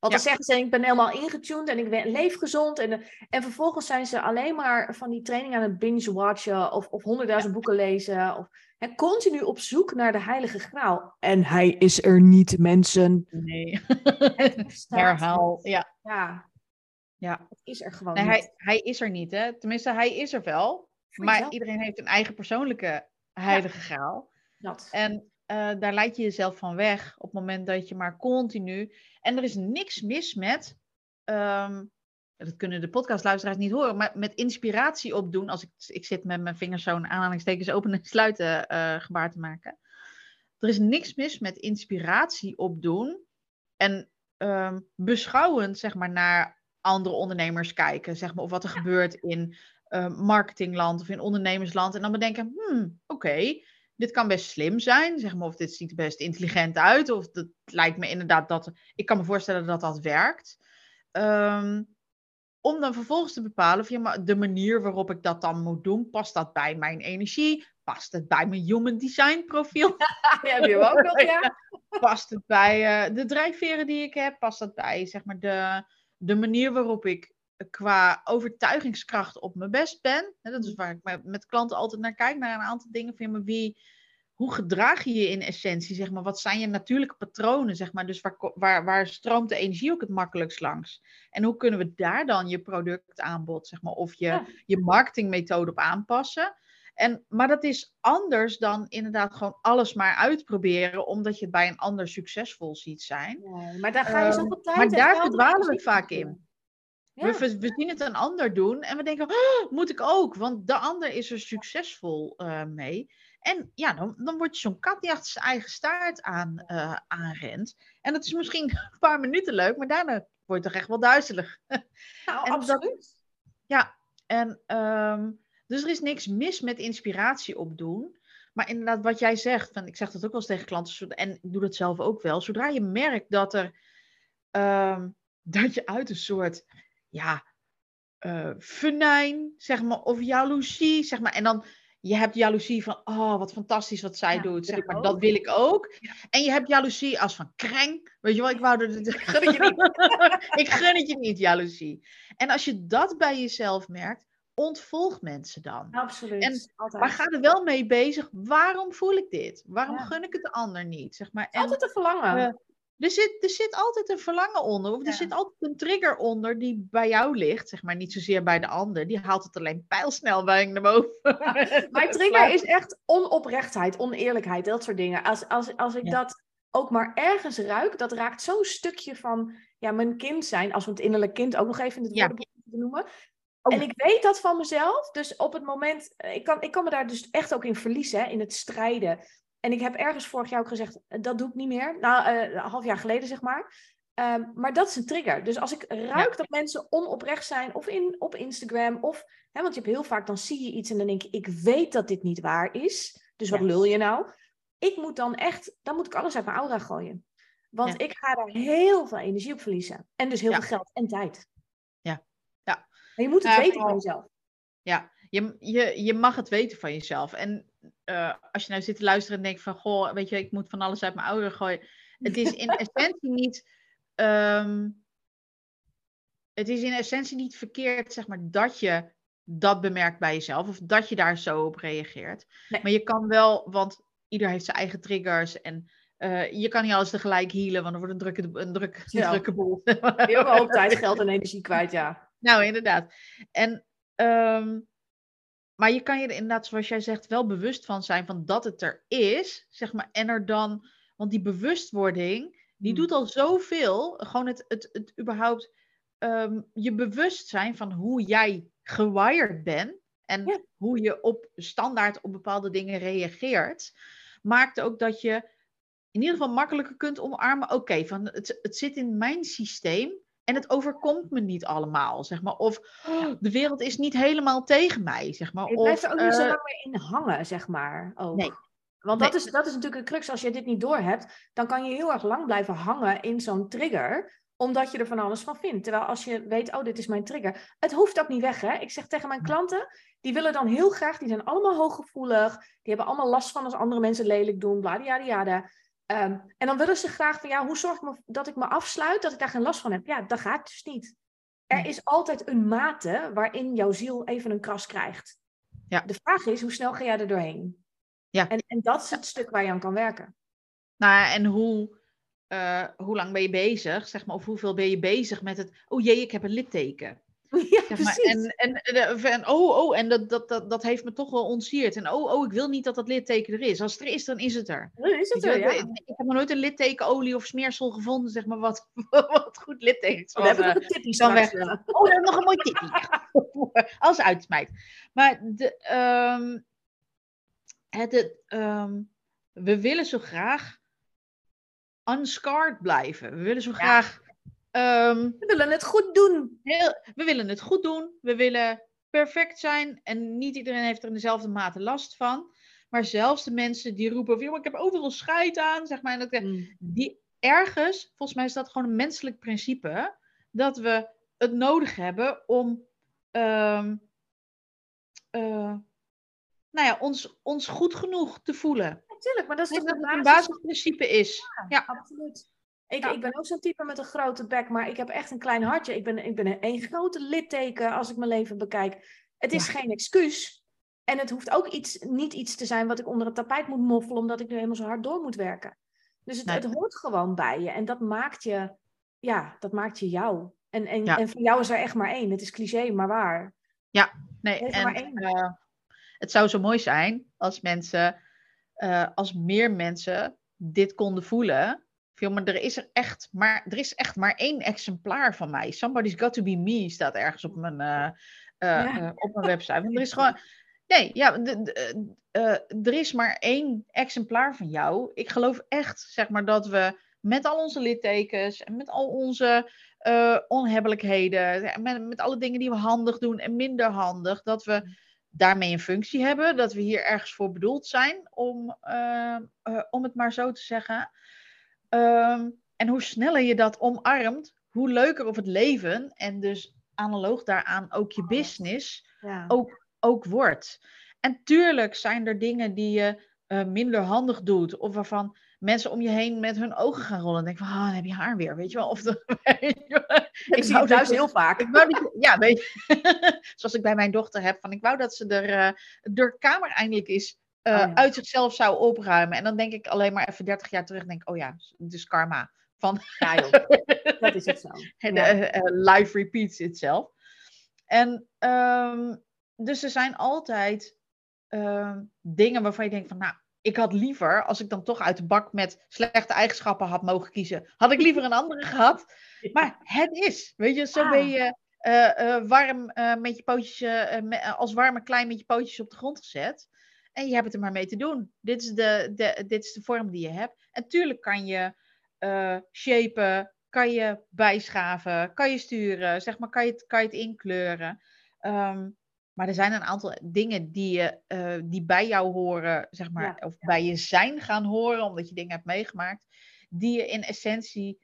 Want Ja. dan zeggen ze, ik ben helemaal ingetuned en ik ben, leef gezond. En, en vervolgens zijn ze alleen maar van die training aan het binge-watchen of, of honderdduizend boeken lezen. Of, en continu op zoek naar de heilige graal. En hij is er niet, mensen. Nee. Herhaal. Ja. Ja, ja. het is er gewoon Nee, niet. hij, hij is er niet, hè? Tenminste, hij is er wel. Maar jezelf. iedereen heeft een eigen persoonlijke heilige graal. Dat. En eh, daar leid je jezelf van weg op het moment dat je maar continu. En er is niks mis met. ehm, dat kunnen de podcastluisteraars niet horen, maar met inspiratie opdoen. Als ik, ik zit met mijn vingers zo'n aanhalingstekens openen en sluiten eh, gebaar te maken. Er is niks mis met inspiratie opdoen. En ehm, beschouwend, zeg maar, naar andere ondernemers kijken. Zeg maar, of wat er gebeurt in eh, marketingland of in ondernemersland. En dan bedenken, hmm, oké, dit kan best slim zijn. Zeg maar, of dit ziet er best intelligent uit. Of het lijkt me inderdaad dat... Ik kan me voorstellen dat dat werkt. Ehm, om dan vervolgens te bepalen of ja, maar de manier waarop ik dat dan moet doen, past dat bij mijn energie? Past het bij mijn human design profiel? Die heb je ook nog, ja. Past het bij eh, de drijfveren die ik heb? Past dat bij zeg maar, de, de manier waarop ik qua overtuigingskracht op mijn best ben? Dat is waar ik met, klanten altijd naar kijk, naar een aantal dingen. Van, maar wie, hoe gedraag je je in essentie? Zeg maar? Wat zijn je natuurlijke patronen? Zeg maar? Dus waar, waar, waar stroomt de energie ook het makkelijkst langs? En hoe kunnen we daar dan je productaanbod zeg maar, of je, Ja. je marketingmethode op aanpassen? En, maar dat is anders dan inderdaad gewoon alles maar uitproberen, omdat je het bij een ander succesvol ziet zijn. Maar daar ga je Ehm, zoveel tijd maar en daar verdwalen we vaak in. Ja. We, we, zien het een ander doen en we denken, "Oh, moet ik ook, want de ander is er succesvol eh, mee. En ja, dan, dan word je zo'n kat die achter zijn eigen staart aan, eh, aanrent. En dat is misschien een paar minuten leuk, maar daarna wordt het toch echt wel duizelig. Nou, en dat- absoluut. Ja, en ehm, dus er is niks mis met inspiratie opdoen. Maar inderdaad, wat jij zegt, van, ik zeg dat ook wel eens tegen klanten, en ik doe dat zelf ook wel. Zodra je merkt dat er ehm, dat je uit een soort ja, eh venijn, zeg maar, of jaloezie, zeg maar. En dan je hebt jaloezie van, oh, wat fantastisch wat zij Ja, doet, zeg ik maar, ook. dat wil ik ook. Ja. En je hebt jaloezie als van kreng, weet je wel, ik wou dat het, Gun het je niet. ik gun het je niet, jaloezie. En als je dat bij jezelf merkt, ontvolg mensen dan. Absoluut. En- altijd. Maar ga er wel mee bezig. Waarom voel ik dit? Waarom Ja. gun ik het de ander niet? Zeg maar. En, altijd een verlangen. Er, zit, er zit altijd een verlangen onder. Of er Ja. zit altijd een trigger onder die bij jou ligt. Zeg maar niet zozeer bij de ander. Die haalt het alleen pijlsnel bij naar boven. Mijn trigger is echt onoprechtheid, oneerlijkheid, dat soort dingen. Als, als, als ik Ja. dat ook maar ergens ruik, dat raakt zo'n stukje van ja, mijn kind zijn, als we het innerlijk kind ook nog even in het woordenboek noemen. Oh. En ik weet dat van mezelf, dus op het moment, eh, ik kan, ik kan me daar dus echt ook in verliezen, hè, in het strijden. En ik heb ergens vorig jaar ook gezegd, eh, dat doe ik niet meer. Nou, eh, een half jaar geleden zeg maar. Ehm, maar dat is een trigger. Dus als ik ruik dat mensen onoprecht zijn, of in, op Instagram, of Hè, want je hebt heel vaak, dan zie je iets en dan denk je, ik weet dat dit niet waar is. Dus wat Ja. lul je nou? Ik moet dan echt, dan moet ik alles uit mijn aura gooien. Want Ja. ik ga daar heel veel energie op verliezen. En dus heel veel geld en tijd. Ja. Ja. En je moet het Ja, weten van jezelf. Ja, je, je, je mag het weten van jezelf. En eh, als je nou zit te luisteren en denkt van... Goh, weet je, ik moet van alles uit mijn ouderen gooien. Het is in essentie niet... ehm, het is in essentie niet verkeerd, zeg maar, dat je dat bemerkt bij jezelf. Of dat je daar zo op reageert. Nee. Maar je kan wel, want ieder heeft zijn eigen triggers. En eh, je kan niet alles tegelijk healen, want dan wordt een drukke, een Ja. drukke boel. Heel veel tijd, geld en energie kwijt, ja. Nou, inderdaad. En, ehm, maar je kan je er inderdaad, zoals jij zegt, wel bewust van zijn van dat het er is. Zeg maar, en er dan, want die bewustwording, die Hmm. doet al zoveel. Gewoon het, het, het überhaupt ehm, je bewustzijn van hoe jij gewired bent. En Ja. hoe je op standaard op bepaalde dingen reageert. Maakt ook dat je in ieder geval makkelijker kunt omarmen. Oké, van het, het zit in mijn systeem. En het overkomt me niet allemaal, zeg maar. Of "Oh, de wereld is niet helemaal tegen mij, zeg maar. Je blijft er ook niet zo eh, lang meer in hangen, zeg maar. Ook. Nee. Want Nee. dat, is, dat is natuurlijk een crux. Als je dit niet doorhebt, dan kan je heel erg lang blijven hangen in zo'n trigger omdat je er van alles van vindt. Terwijl als je weet, oh, dit is mijn trigger. Het hoeft ook niet weg, hè. Ik zeg tegen mijn klanten, die willen dan heel graag, die zijn allemaal hooggevoelig. Die hebben allemaal last van als andere mensen lelijk doen, bladiyadiyada. Ehm en dan willen ze graag van, ja, hoe zorg ik me dat ik me afsluit, dat ik daar geen last van heb? Ja, dat gaat dus niet. Er Nee. is altijd een mate waarin jouw ziel even een kras krijgt. Ja. De vraag is, hoe snel ga jij er doorheen? Ja. En, en dat is het stuk waar je aan kan werken. Nou, en hoe, eh, hoe lang ben je bezig, zeg maar, of hoeveel ben je bezig met het, oh jee, ik heb een litteken. Ja, Zeg maar, precies. en, en, en, oh, oh, en dat, dat, dat, dat heeft me toch wel ontsierd. En oh, oh, ik wil niet dat dat litteken er is. Als het er is, dan is het er. Nu is het er, ja. ik, ik heb nog nooit een littekenolie of smeersel gevonden, zeg maar, wat, wat goed littekent. We hebben van, nog een tipje dan straks. weg. Oh, dat is nog een mooi tipje. Als uitsmijt. Maar de, ehm, het, het, ehm, we willen zo graag unscarred blijven. We willen zo graag... ehm, We willen het goed doen. heel, we willen het goed doen. We willen perfect zijn. En niet iedereen heeft er in dezelfde mate last van. Maar zelfs de mensen die roepen: "Joh, ik heb overal scheid aan. Zeg maar, en dat, Mm. die ergens, volgens mij is dat gewoon een menselijk principe, dat we het nodig hebben om ehm, eh, nou ja, ons, ons goed genoeg te voelen. Natuurlijk, maar dat is Dat het een basis basisprincipe is. Ja, Absoluut. Ik, Ja. ik ben ook zo'n type met een grote bek, maar ik heb echt een klein hartje. Ik ben, ik ben een grote litteken als ik mijn leven bekijk. Het is geen excuus. En het hoeft ook iets, niet iets te zijn wat ik onder het tapijt moet moffelen, omdat ik nu helemaal zo hard door moet werken. Dus het, Nee. het hoort gewoon bij je. En dat maakt je, ja, dat maakt je jou. En, en, Ja. en voor jou is er echt maar één. Het is cliché, maar waar. nee, Er is er maar en één. eh, het zou zo mooi zijn als mensen, eh, als meer mensen dit konden voelen. Veel, maar er is er echt maar, er is echt maar één exemplaar van mij. Somebody's got to be me staat ergens op mijn, eh, eh, Ja. eh, op mijn website. Want er is gewoon, nee, ja, er is maar één exemplaar van jou. Ik geloof echt, zeg maar, dat we met al onze littekens en met al onze eh, onhebbelijkheden, en met, met alle dingen die we handig doen en minder handig, dat we daarmee een functie hebben, dat we hier ergens voor bedoeld zijn, om, om het maar zo te zeggen. Ehm, en hoe sneller je dat omarmt, hoe leuker of het leven en dus analoog daaraan ook je business Ja. ook, ook wordt. En tuurlijk zijn er dingen die je eh, minder handig doet, of waarvan mensen om je heen met hun ogen gaan rollen en denken van, ah, dan heb je haar weer, weet je wel. Of de, ik zie het thuis heel vaak. ik wou dat je- ja, weet je, zoals ik bij mijn dochter heb, van ik wou dat ze er, eh, de kamer eindelijk eens eh, Oh ja. uit zichzelf zou opruimen. En dan denk ik alleen maar even 30 jaar terug, denk oh ja, het is karma. Van, Ja, joh. Dat is het zo. en Ja. eh, life repeats itself. En ehm, dus er zijn altijd ehm, dingen waarvan je denkt van, nou, ik had liever, als ik dan toch uit de bak met slechte eigenschappen had mogen kiezen, had ik liever een andere gehad. Maar het is, weet je, zo Ah. ben je warm met je pootjes, als warme klein met je pootjes op de grond gezet. En je hebt het er maar mee te doen. Dit is de, de, dit is de vorm die je hebt. En tuurlijk kan je eh shapen, kan je bijschaven, kan je sturen, zeg maar, kan je het, kan je het inkleuren. Ehm, maar er zijn een aantal dingen die, je, eh, die bij jou horen, zeg maar, Ja, of bij je zijn gaan horen, omdat je dingen hebt meegemaakt, die je in essentie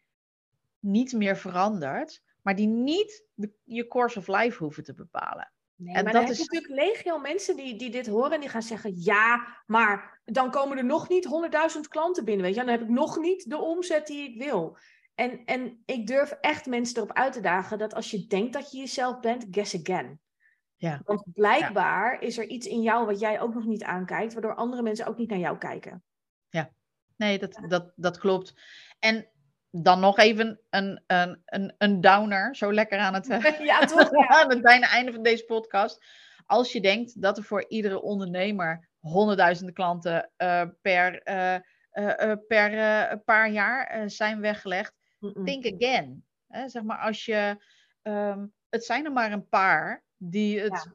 niet meer verandert, maar die niet de, je course of life hoeven te bepalen. Nee, En maar dat is- natuurlijk legio mensen die, die dit horen en die gaan zeggen, ja, maar dan komen er nog niet 100.000 klanten binnen, weet je. Dan heb ik nog niet de omzet die ik wil. En, en ik durf echt mensen erop uit te dagen dat als je denkt dat je jezelf bent, guess again. Ja. Want blijkbaar is er iets in jou wat jij ook nog niet aankijkt, waardoor andere mensen ook niet naar jou kijken. Nee, dat, dat, dat klopt. En dan nog even een, een, een, een downer, zo lekker aan het, eh, ja, toch? Ja. aan het bijna einde van deze podcast. Als je denkt dat er voor iedere ondernemer honderdduizenden klanten eh, per, eh, per paar jaar zijn weggelegd, think again. Zeg maar als je, ehm, het zijn er maar een paar die het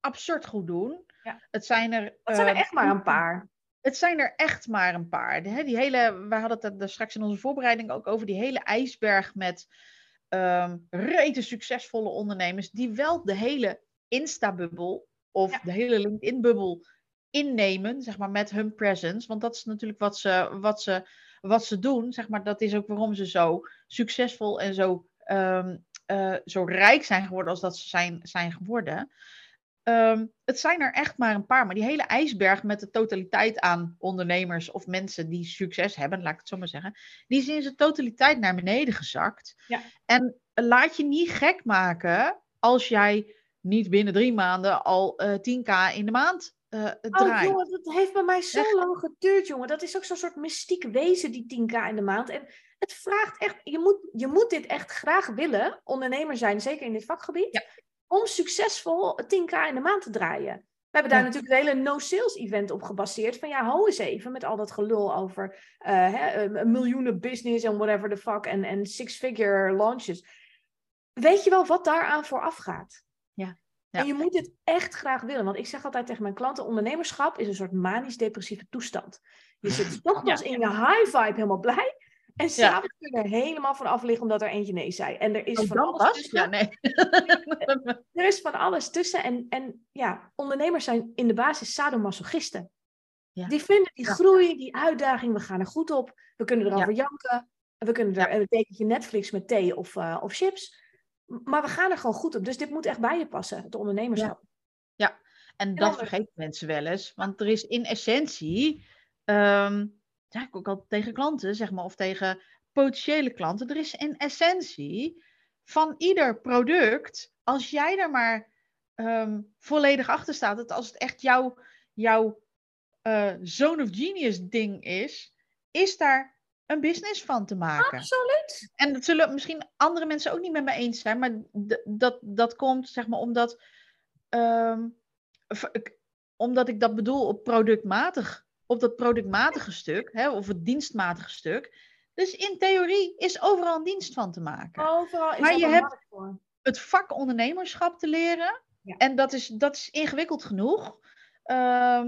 absurd goed doen. Ja. Het zijn er, Dat zijn er eh, echt maar een paar. Het zijn er echt maar een paar. Hè, die hele, we hadden het er daar straks in onze voorbereiding ook over, die hele ijsberg met ehm rete succesvolle ondernemers, die wel de hele Insta-bubbel of Ja. de hele LinkedIn-bubbel innemen, zeg maar, met hun presence. Want dat is natuurlijk wat ze, wat ze, wat ze doen. Zeg maar, dat is ook waarom ze zo succesvol en zo, ehm, eh, zo rijk zijn geworden als dat ze zijn, zijn geworden. Ehm, het zijn er echt maar een paar. Maar die hele ijsberg met de totaliteit aan ondernemers of mensen die succes hebben, laat ik het zo maar zeggen, die is in zijn totaliteit naar beneden gezakt. Ja. En laat je niet gek maken als jij niet binnen drie maanden al eh 10k in de maand uh, Oh draait. jongen, dat heeft bij mij zo Echt? lang geduurd, jongen. Dat is ook zo'n soort mystiek wezen, die 10k in de maand. En het vraagt echt, je moet, je moet dit echt graag willen, ondernemer zijn, zeker in dit vakgebied, Ja. Om succesvol 10k in de maand te draaien. We hebben daar Ja. natuurlijk een hele no-sales event op gebaseerd. Van ja, hou eens even met al dat gelul over eh, hè, een miljoenen business en whatever the fuck en, en six-figure launches. Weet je wel wat daaraan vooraf gaat? Ja. En je moet dit echt graag willen. Want ik zeg altijd tegen mijn klanten: ondernemerschap is een soort manisch-depressieve toestand. Je zit 's ochtends in je high vibe helemaal blij. En s'avonds kun je er helemaal van af liggen omdat er eentje nee zei. En er is Oh, van alles was? tussen. Ja, nee. Er is van alles tussen. En, en ja, ondernemers zijn in de basis sadomasochisten. Ja. Die vinden die Ja. groei, die uitdaging, we gaan er goed op. We kunnen erover Ja. janken. We kunnen er een tekentje Netflix met thee of, eh, of chips. Maar we gaan er gewoon goed op. Dus dit moet echt bij je passen, het ondernemerschap. En En dat vergeten mensen wel eens. Want er is in essentie, ehm zeg ik ook al tegen klanten, zeg maar, of tegen potentiële klanten, er is in essentie van ieder product, als jij er maar ehm, volledig achter staat, dat als het echt jouw, jouw eh, zone of genius ding is, is daar een business van te maken. Absoluut. En dat zullen misschien andere mensen ook niet met me eens zijn, maar dat, dat komt zeg maar omdat, ehm, omdat ik dat bedoel op productmatig, op dat productmatige stuk, hè, of het dienstmatige stuk. Dus in theorie is overal een dienst van te maken. Overal is Maar je hebt- voor. Het vak ondernemerschap te leren, Ja. en dat is, dat is ingewikkeld genoeg. Eh,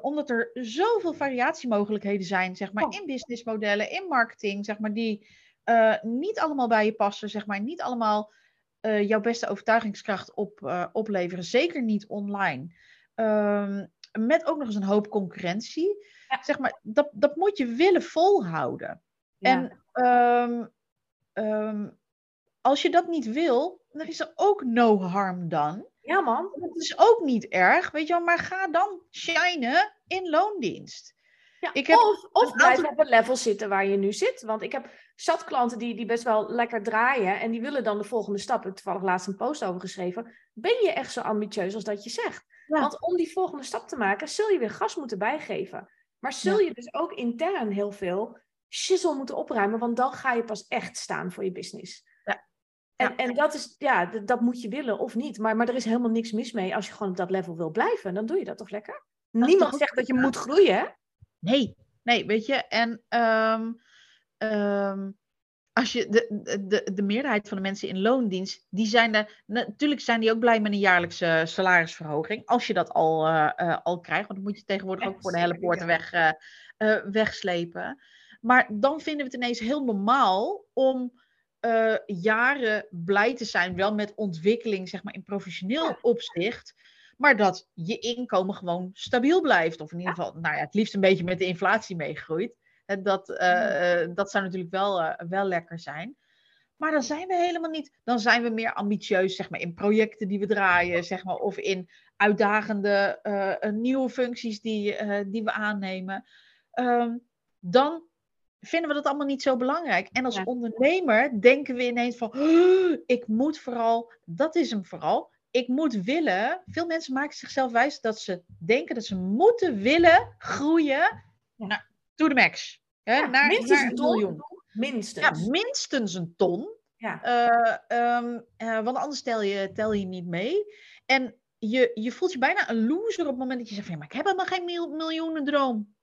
omdat er zoveel variatiemogelijkheden zijn, zeg maar, Oh. in businessmodellen, in marketing, zeg maar, die eh, niet allemaal bij je passen, zeg maar, niet allemaal eh, jouw beste overtuigingskracht op, opleveren. Zeker niet online. Ehm, met ook nog eens een hoop concurrentie. Ja. Zeg maar, dat, dat moet je willen volhouden. Ja. En ehm, ehm, als je dat niet wil, dan is er ook no harm done. ja, man. Dat is ook niet erg, weet je wel, maar ga dan shinen in loondienst. Ja, Ik heb of of blijf aantal- op het level zitten waar je nu zit. Want ik heb zat klanten die, die best wel lekker draaien. En die willen dan de volgende stap. Ik heb toevallig laatst een post over geschreven. Ben je echt zo ambitieus als dat je zegt? Ja. Want om die volgende stap te maken, zul je weer gas moeten bijgeven. Maar zul je dus ook intern heel veel shizzle moeten opruimen. Want dan ga je pas echt staan voor je business. Ja. En, en dat is, ja, dat moet je willen of niet. Maar, maar er is helemaal niks mis mee als je gewoon op dat level wil blijven. Dan doe je dat toch lekker? Niemand zegt dat je moet groeien, hè? Nee, nee, weet je. En ehm, ehm, als je de, de- de, de meerderheid van de mensen in loondienst, die zijn er, natuurlijk zijn die ook blij met een jaarlijkse salarisverhoging. Als je dat al, eh, eh, al krijgt, want dan moet je tegenwoordig ook voor de hele poorten weg, eh, eh, wegslepen. Maar dan vinden we het ineens heel normaal om eh, jaren blij te zijn, wel met ontwikkeling, zeg maar in professioneel opzicht. Maar dat je inkomen gewoon stabiel blijft. Of in ieder geval, nou ja, het liefst een beetje met de inflatie meegroeit. Dat, eh, eh, dat zou natuurlijk wel, eh, wel lekker zijn. Maar dan zijn we helemaal niet. Dan zijn we meer ambitieus, zeg maar, in projecten die we draaien, zeg maar, of in uitdagende nieuwe functies die, die we aannemen. Ehm, dan vinden we dat allemaal niet zo belangrijk. En als Ja. ondernemer denken we ineens van, "Oh, ik moet vooral, dat is hem vooral, ik moet willen. Veel mensen maken zichzelf wijs dat ze denken dat ze moeten willen groeien Ja. naar, to the max. Hè, Ja, naar, minstens naar een ton. miljoen. Minstens. Ja, minstens een ton. Ja. Eh, ehm, eh, want anders tel je, tel je niet mee. En je, je voelt je bijna een loser op het moment dat je zegt van ja, maar ik heb helemaal geen mil, miljoenendroom.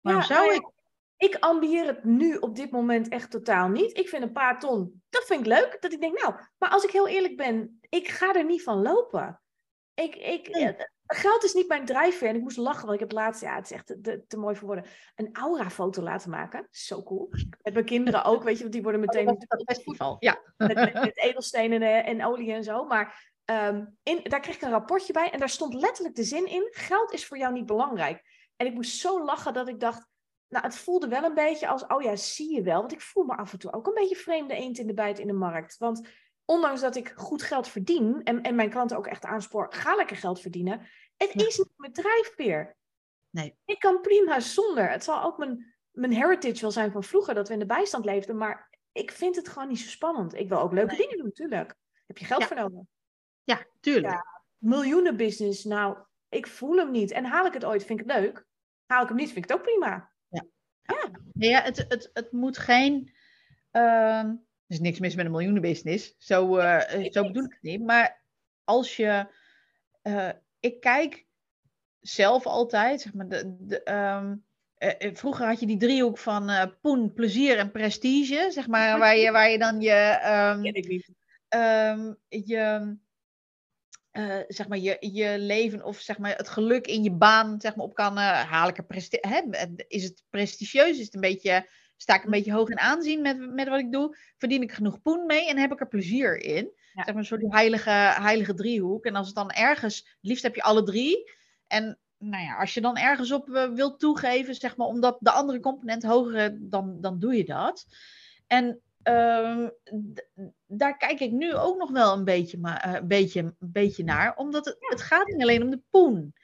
Waarom Ja, zou nou ik? Ik ambieer het nu op dit moment echt totaal niet. Ik vind een paar ton, dat vind ik leuk. Dat ik denk, nou, maar als ik heel eerlijk ben, ik ga er niet van lopen. Ik, ik, Nee. Eh, geld is niet mijn drijfveer. En ik moest lachen, want ik heb laatst, ja, het is echt te, mooi voor woorden, een aura-foto laten maken. Zo cool. Met mijn kinderen ook, weet je, want die worden meteen is dat festival. Ja. met, met, met edelstenen en, en olie en zo. Maar ehm, in, daar kreeg ik een rapportje bij en daar stond letterlijk de zin in: geld is voor jou niet belangrijk. En ik moest zo lachen dat ik dacht. Nou, het voelde wel een beetje als, oh ja, zie je wel. Want ik voel me af en toe ook een beetje vreemde eend in de bijt in de markt. Want ondanks dat ik goed geld verdien en, en mijn klanten ook echt aanspoor, ga lekker geld verdienen. Het Ja. is niet mijn drijfveer. Nee. Ik kan prima zonder. Het zal ook mijn, mijn heritage wel zijn van vroeger, dat we in de bijstand leefden. Maar ik vind het gewoon niet zo spannend. Ik wil ook leuke Nee. dingen doen, natuurlijk. Heb je geld Ja. voor nodig? ja, tuurlijk. Ja. Miljoenen business, nou, ik voel hem niet. En haal ik het ooit, vind ik het leuk. Haal ik hem niet, vind ik het ook prima. Ja, het, het, het moet geen. ehm, is niks mis met een miljoenenbusiness. Zo, eh, ik zo bedoel ik het niet. Maar als je. eh, ik kijk zelf altijd. Zeg maar, de, de, ehm, eh, eh, vroeger had je die driehoek van eh, poen, plezier en prestige. Zeg maar, waar je, waar je dan je. ehm, Ken ik niet. ehm, je, eh, zeg maar je, je leven of zeg maar het geluk in je baan zeg maar, op kan eh, haal ik presti- hè, Is het prestigieus? Is het een beetje, sta ik een beetje hoog in aanzien met, met wat ik doe? Verdien ik genoeg poen mee en heb ik er plezier in? Ja. Zeg maar een soort heilige, heilige driehoek. En als het dan ergens, het liefst heb je alle drie. En nou ja, als je dan ergens op eh, wilt toegeven, zeg maar, omdat de andere component hoger, dan, dan doe je dat. En ehm, daar kijk ik nu ook nog wel een beetje, ma- eh, een beetje, beetje naar. Omdat het, het gaat niet alleen om de poen.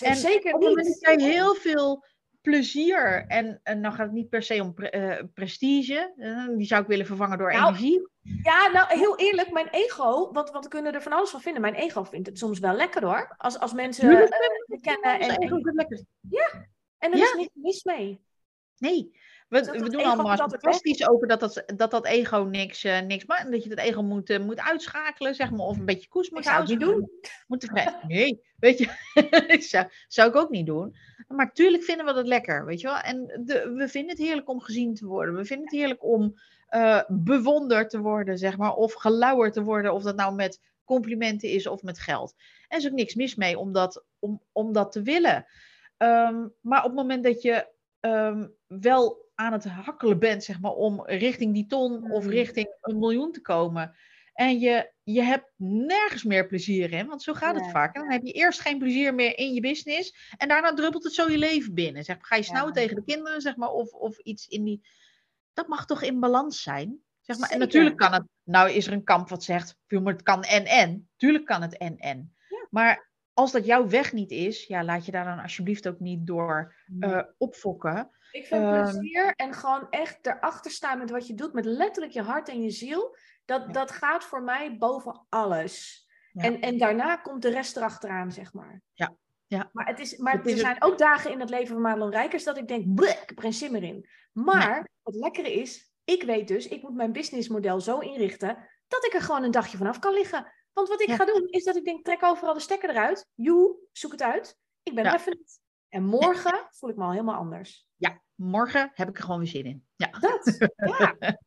En Zeker Op het moment dat jij heel veel plezier en, en dan gaat het niet per se om pre- eh, prestige. eh, die zou ik willen vervangen door Nou, energie. Ja, nou heel eerlijk, mijn ego, want, want we kunnen er van alles van vinden. Mijn ego vindt het soms wel lekker hoor. Als, als mensen me kennen en, ego en, er Ja. is niks mis mee. Nee, we, Dat we doen allemaal fantastisch over dat dat, dat dat ego niks, eh, niks maakt. En dat je dat ego moet, eh, moet uitschakelen, zeg maar. Of een beetje koers moet zou het niet uitschakelen. Moet. Nee, weet je. zou, zou ik ook niet doen. Maar tuurlijk vinden we dat lekker, weet je wel. En de, we vinden het heerlijk om gezien te worden. We vinden het heerlijk om eh, bewonderd te worden, zeg maar. Of gelauwerd te worden. Of dat nou met complimenten is of met geld. En er is ook niks mis mee om dat, om, om dat te willen. Ehm, maar op het moment dat je ehm, wel aan het hakkelen bent, zeg maar, om richting die ton of Mm. richting een miljoen te komen. En je, je hebt nergens meer plezier in, want zo gaat het vaak. En dan heb je eerst geen plezier meer in je business. En daarna druppelt het zo je leven binnen. Zeg maar, ga je snauwen Ja. tegen de kinderen, zeg maar, of, of iets in die. Dat mag toch in balans zijn? Zeg maar. En natuurlijk kan het. Nou is er een kamp wat zegt, "Joh, maar het kan en en. Tuurlijk kan het en en. Ja. Maar als dat jouw weg niet is, ja, laat je daar dan alsjeblieft ook niet door eh, opfokken. Ik vind Ehm, plezier en gewoon echt erachter staan met wat je doet, met letterlijk je hart en je ziel, dat, Ja. dat gaat voor mij boven alles. Ja. En, en daarna komt de rest erachteraan, zeg maar. Ja. Ja. Maar, het is, maar Het is er zijn ook dagen in het leven van Madelon Rijkers dat ik denk, "Bleh, ik heb er meer in. Maar het lekkere is, ik weet dus, ik moet mijn businessmodel zo inrichten dat ik er gewoon een dagje vanaf kan liggen. Want wat ik ga doen, is dat ik denk, trek overal de stekker eruit. Joe, zoek het uit. Ik ben er even niet. En morgen voel ik me al helemaal anders. Ja, morgen heb ik er gewoon weer zin in. Ja. Dat, ja.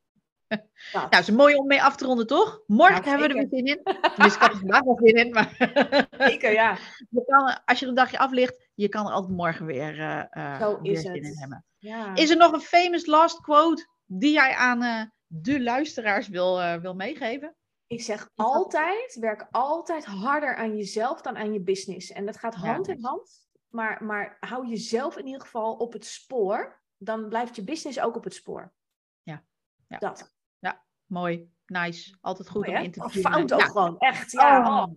Dat. Nou, het is mooi om mee af te ronden, toch? Morgen Nou, hebben we er weer zin in. Dus ik had er vandaag wel zin in. Maar Zeker, ja. je kan, als je er een dagje aflicht, je kan er altijd morgen weer, eh, eh, Zo weer is zin het. in hebben. ja. Is er nog een famous last quote die jij aan eh, de luisteraars wil, wil meegeven? Ik zeg altijd, werk altijd harder aan jezelf dan aan je business. En dat gaat Ja, hand in hand. Maar, maar hou jezelf in ieder geval op het spoor. Dan blijft je business ook op het spoor. Ja, ja. Dat. Mooi, nice. Altijd goed Mooi, om in te Oh, tunen. fout ook Ja. gewoon. Echt, ja. Oh. oh.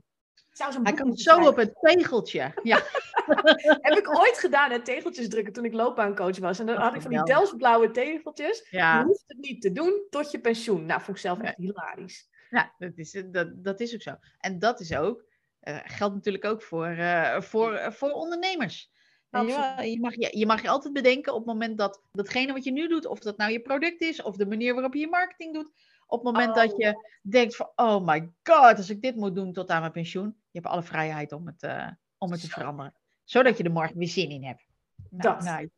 Hij moeten zo op het tegeltje. Ja, Heb ik ooit gedaan, hè, tegeltjes drukken toen ik loopbaancoach was. En dan Oh, had ik van die geweldig. Delftsblauwe tegeltjes. Je ja. hoeft het niet te doen tot je pensioen. Nou, vond ik zelf echt hilarisch. Ja, dat is, dat, dat is ook zo. En dat is ook, eh, geldt natuurlijk ook voor, eh, voor, eh, voor ondernemers. Weet je, mag je, je mag je altijd bedenken op het moment dat datgene wat je nu doet, of dat nou je product is, of de manier waarop je je marketing doet, op het moment dat Oh. je denkt van, oh my god, als ik dit moet doen tot aan mijn pensioen, je hebt alle vrijheid om het, om het te veranderen. Zodat je er morgen weer zin in hebt. Nou, Dat. nice.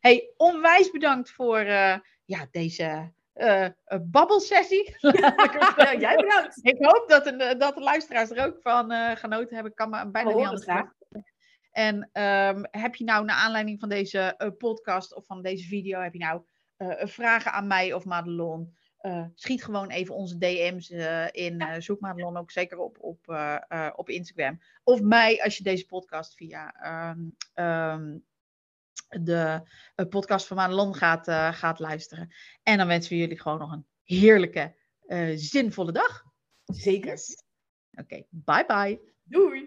Hey, onwijs bedankt voor ja, deze eh, eh, babbelsessie. Ja, jij bedankt. Ik hoop dat, de, dat de luisteraars er ook van eh, genoten hebben. Ik kan me bijna niet anders. En ehm, heb je nou naar aanleiding van deze eh, podcast of van deze video, heb je nou eh, vragen aan mij of Madelon? Eh, schiet gewoon even onze DM's eh, in. eh, zoek Madelon ook zeker op, op, eh, eh, op Instagram. Of mij als je deze podcast via ehm, ehm, de podcast van Madelon gaat, eh, gaat luisteren. En dan wensen we jullie gewoon nog een heerlijke, eh, zinvolle dag. Zeker. Oké, bye bye. Doei.